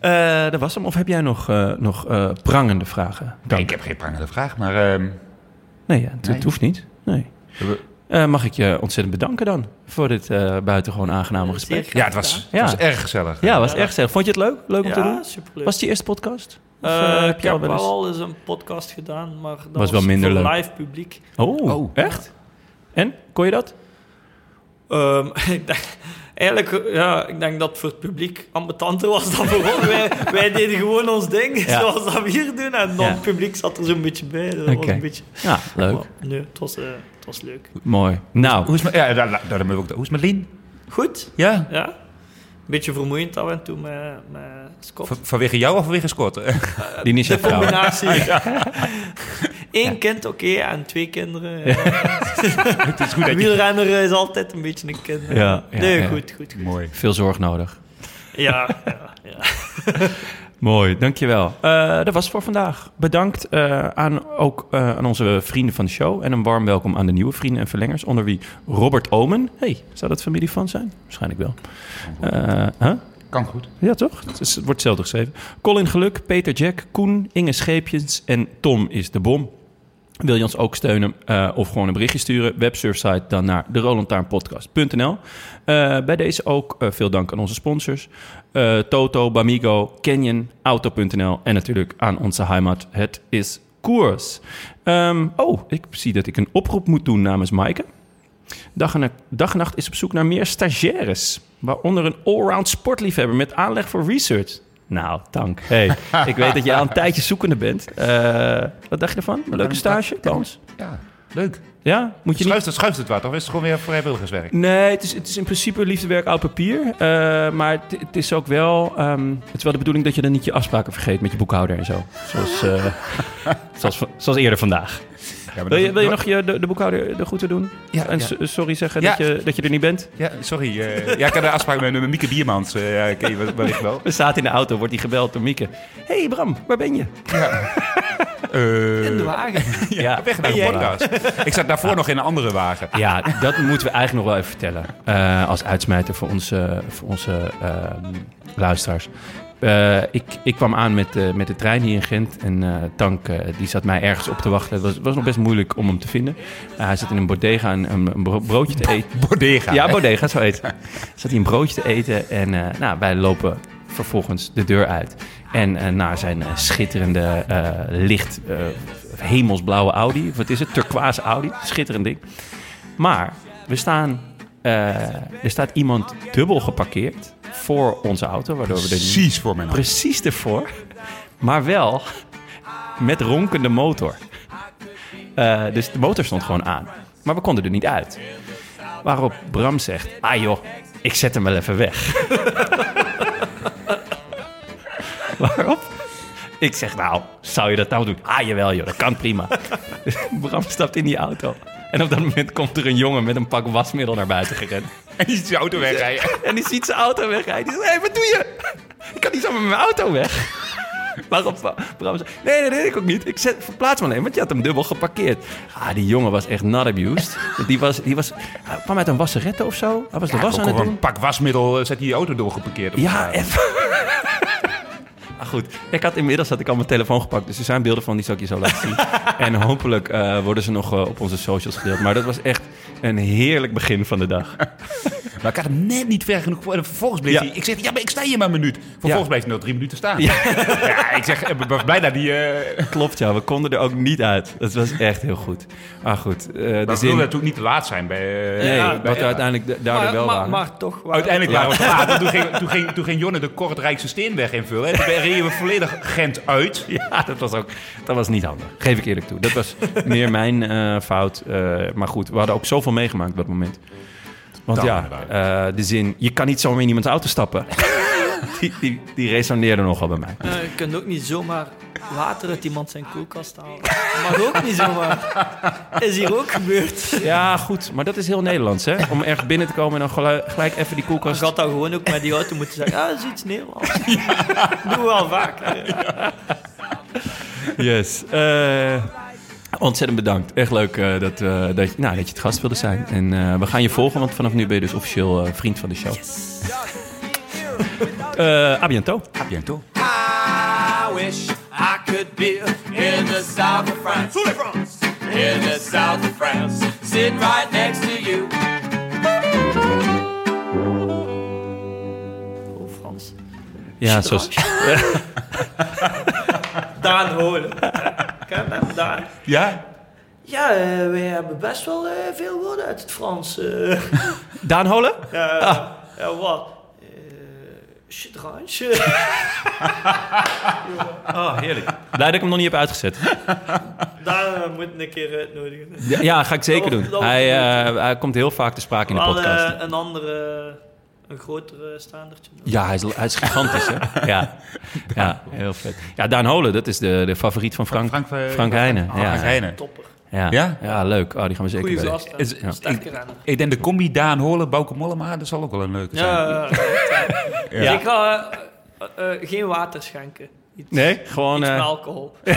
Uh, dat was hem. Of heb jij nog, uh, nog uh, prangende vragen? Nee, ik heb geen prangende vraag, maar... Uh, nee, ja, het, nee. het, hoeft niet. Nee. Eh, mag ik je ontzettend bedanken dan voor dit eh buitengewoon aangename gesprek. Ja, het was, het Ja. was erg gezellig. Ja, was echt gezellig. Vond je het leuk? Leuk om te Ja, doen? superleuk. Was het je eerste podcast? Of, Eh, heb ik heb wel eens- al eens een podcast gedaan, maar dat Was wel minder voor leuk. live publiek. Oh, Oh. echt? En? Kon je dat? Ehm, ik denk, eigenlijk, ja, ik denk dat het voor het publiek ambetanter was dan voor ons. wij, wij deden gewoon ons ding, Ja. zoals dat we hier doen. En dan Ja. het publiek zat er zo'n beetje bij. Dat was Oké. een beetje... Ja, leuk. Maar nee, het was, eh, het was leuk. Mooi. Nou, Hoe is, mijn- ja, daar, daar, daar, daar, hoe is met Lien? Goed, Ja? ja. Een beetje vermoeiend af en toe met, met Scott. Van- vanwege jou of vanwege Scott? die is De combinatie. Eén kind, oké, en twee kinderen. het is goed dat je... Wielrenner is altijd een beetje een kind. Ja, ja, nee, ja. goed, goed, goed. Mooi. Veel zorg nodig. Ja, ja, ja. Mooi, dankjewel. Eh dat was het voor vandaag. Bedankt eh, aan, ook eh, aan onze vrienden van de show. En een warm welkom aan de nieuwe vrienden en verlengers. Onder wie Robert Omen. hey, zou dat familie van zijn? Waarschijnlijk wel. Eh, huh? Kan goed. Ja, toch? Het, is- het wordt hetzelfde geschreven. Colin Geluk, Peter Jack, Koen, Inge Scheepjes en Tom is de bom. Wil je ons ook steunen eh, of gewoon een berichtje sturen? Websurfsite dan naar derolantaarnpodcast.nl. Eh bij deze ook eh, veel dank aan onze sponsors. Eh, Toto, Bamigo, Canyon, Auto.nl en natuurlijk aan onze heimat. Het is koers. Ehm, oh, ik zie dat ik een oproep moet doen namens Maaike. Dag en, Dag en Nacht is op zoek naar meer stagiaires. Waaronder een allround sportliefhebber met aanleg voor research. Nou, dank. Hey, ik weet dat jij al een tijdje zoekende bent. Eh, wat dacht je ervan? Een leuke stage bij ons? Ja, leuk. Ja? Moet je niet... Schuift het, schuift het wat, of is het gewoon weer vrijwilligerswerk? Nee, het is, het is in principe liefdewerk oud papier. Eh, maar het, het is ook wel... ehm, het is wel de bedoeling dat je dan niet je afspraken vergeet met je boekhouder en zo. Zoals, eh, zoals, zoals eerder vandaag. Ja, Wil je, dat- wil je nog je, de, de boekhouder de groeten doen? Ja, en ja. sorry zeggen Ja. dat, je, dat je er niet bent? Ja, sorry. eh, ja, ik had een afspraak met, met Mieke Biermans. eh ja, ken je wellicht wel. We zaten in de auto, wordt hij gebeld door Mieke. hey Bram, waar ben je? Eh, In de wagen. Ja, Weg naar de podcast. Ik zat daarvoor nog in een andere wagen. Ja, dat moeten we eigenlijk nog wel even vertellen. Eh, als uitsmijter voor onze, voor onze ehm, luisteraars. Eh, ik, ik kwam aan met, eh, met de trein hier in Gent. En eh, Tank die zat mij ergens op te wachten. Het was, was nog best moeilijk om hem te vinden. Hij zat in een bodega een, een, een bro- broodje te eten. Bodega. Ja, bodega, zo heet het. Zat hij een broodje te eten. En nou, wij lopen vervolgens de deur uit. En naar zijn schitterende, licht hemelsblauwe Audi. Of wat is het? Turquoise Audi. Schitterend ding. Maar we staan, er staat iemand dubbel geparkeerd voor onze auto. Waardoor we er Precies voor mijn hand. precies ervoor. Maar wel met ronkende motor. Eh, dus de motor stond gewoon aan. Maar we konden er niet uit. Waarop Bram zegt: Ah joh, ik zet hem wel even weg. Waarop ik zeg: Nou, zou je dat nou doen? Ah jawel joh, dat kan prima. Bram stapt in die auto. En op dat moment komt er een jongen met een pak wasmiddel naar buiten gerend. En die ziet zijn auto wegrijden. En die ziet zijn auto wegrijden. Die zegt, hé, wat doe je? Ik kan niet zo met mijn auto weg. Waarop Bram nee, nee, nee, ik ook niet. Ik zet, verplaats me alleen, want je had hem dubbel geparkeerd. Ah, die jongen was echt not abused. Die, was, die was, hij kwam uit een wasserette of zo. Hij was de was aan het doen. een pak wasmiddel eh, zet hij die auto doorgeparkeerd. op Ja, even. Goed, ik had inmiddels had ik al mijn telefoon gepakt. Dus er zijn beelden van, die zal ik je zo laten zien. en hopelijk eh, worden ze nog eh, op onze socials gedeeld. Maar dat was echt een heerlijk begin van de dag. Maar ik had hem net niet ver genoeg voor. En vervolgens bleef Ja. hij... Ik zeg, ja, maar ik sta hier maar een minuut. Vervolgens Ja. bleef hij nog drie minuten staan. Ja. Ja, ik zeg, ik ben blij dat die... eh Klopt, ja. We konden er ook niet uit. Dat was echt heel goed. Maar goed, eh, de maar we zin... wilden natuurlijk niet te laat zijn bij... eh, Nee, bij- wat bij- we uiteindelijk da- daardoor Maar, wel maar, waren. maar toch... waren- Uiteindelijk waren we te laat. Toen ging, toen, ging, toen ging Jonne de Kortrijkse Steenweg invullen. En toen reden we volledig Gent uit. Ja, dat was ook dat was niet handig. Geef ik eerlijk toe. Dat was meer mijn eh, fout. eh, maar goed, we hadden ook zoveel meegemaakt op dat moment. Want ja, eh, de zin, je kan niet zomaar in iemands auto stappen. die, die, die resoneerde nogal bij mij. Eh, je kunt ook niet zomaar water uit iemand zijn koelkast halen. Mag ook niet zomaar. Is hier ook gebeurd. Ja, goed. Maar dat is heel Nederlands, hè? Om ergens binnen te komen en dan gelijk even die Je koelkast... had dan gewoon ook met die auto moeten zeggen, ja, dat is iets Nederlands. Doen we al vaak. Yes. Eh, ontzettend bedankt. Echt leuk eh, dat, eh, dat, je, nou, dat je het gast wilde zijn. En eh, we gaan je volgen, want vanaf nu ben je dus officieel eh, vriend van de show. Eh, a biento. A bientôt. I wish I could be in the south of France. In the south of France. sitting right next to you. Oh, Frans. Ja, zoals... Daan Holen. Hem, Daan? Ja? Ja, eh, wij hebben best wel eh, veel woorden uit het Frans. eh. Daan Holen? ja, ja, wat? Eh Chedransje. Oh, heerlijk. Blij dat ik hem nog niet heb uitgezet. Daar moet ik een keer uitnodigen. Ja, ja, ga ik zeker doen. Dat Hij, eh, hij komt heel vaak te sprake in de podcast. een andere, een grotere staandertje. Ja, hij is, hij is gigantisch, hè? Ja. ja, heel vet. Ja, Daan Holen, dat is de, de favoriet van Frank, Frank, eh, Frank Heijnen. Oh, ja. Frank Heijnen. Topper. Ja. Ja? Ja? leuk. Oh, die gaan we zeker Goeie gast. Is- Ja. Ik denk de combi Daan Holen, Bouke Mollema, dat zal ook wel een leuke zijn. Ja, ja. Ja. Ik ga eh, eh, geen water schenken. Iets, Nee, gewoon... iets alcohol.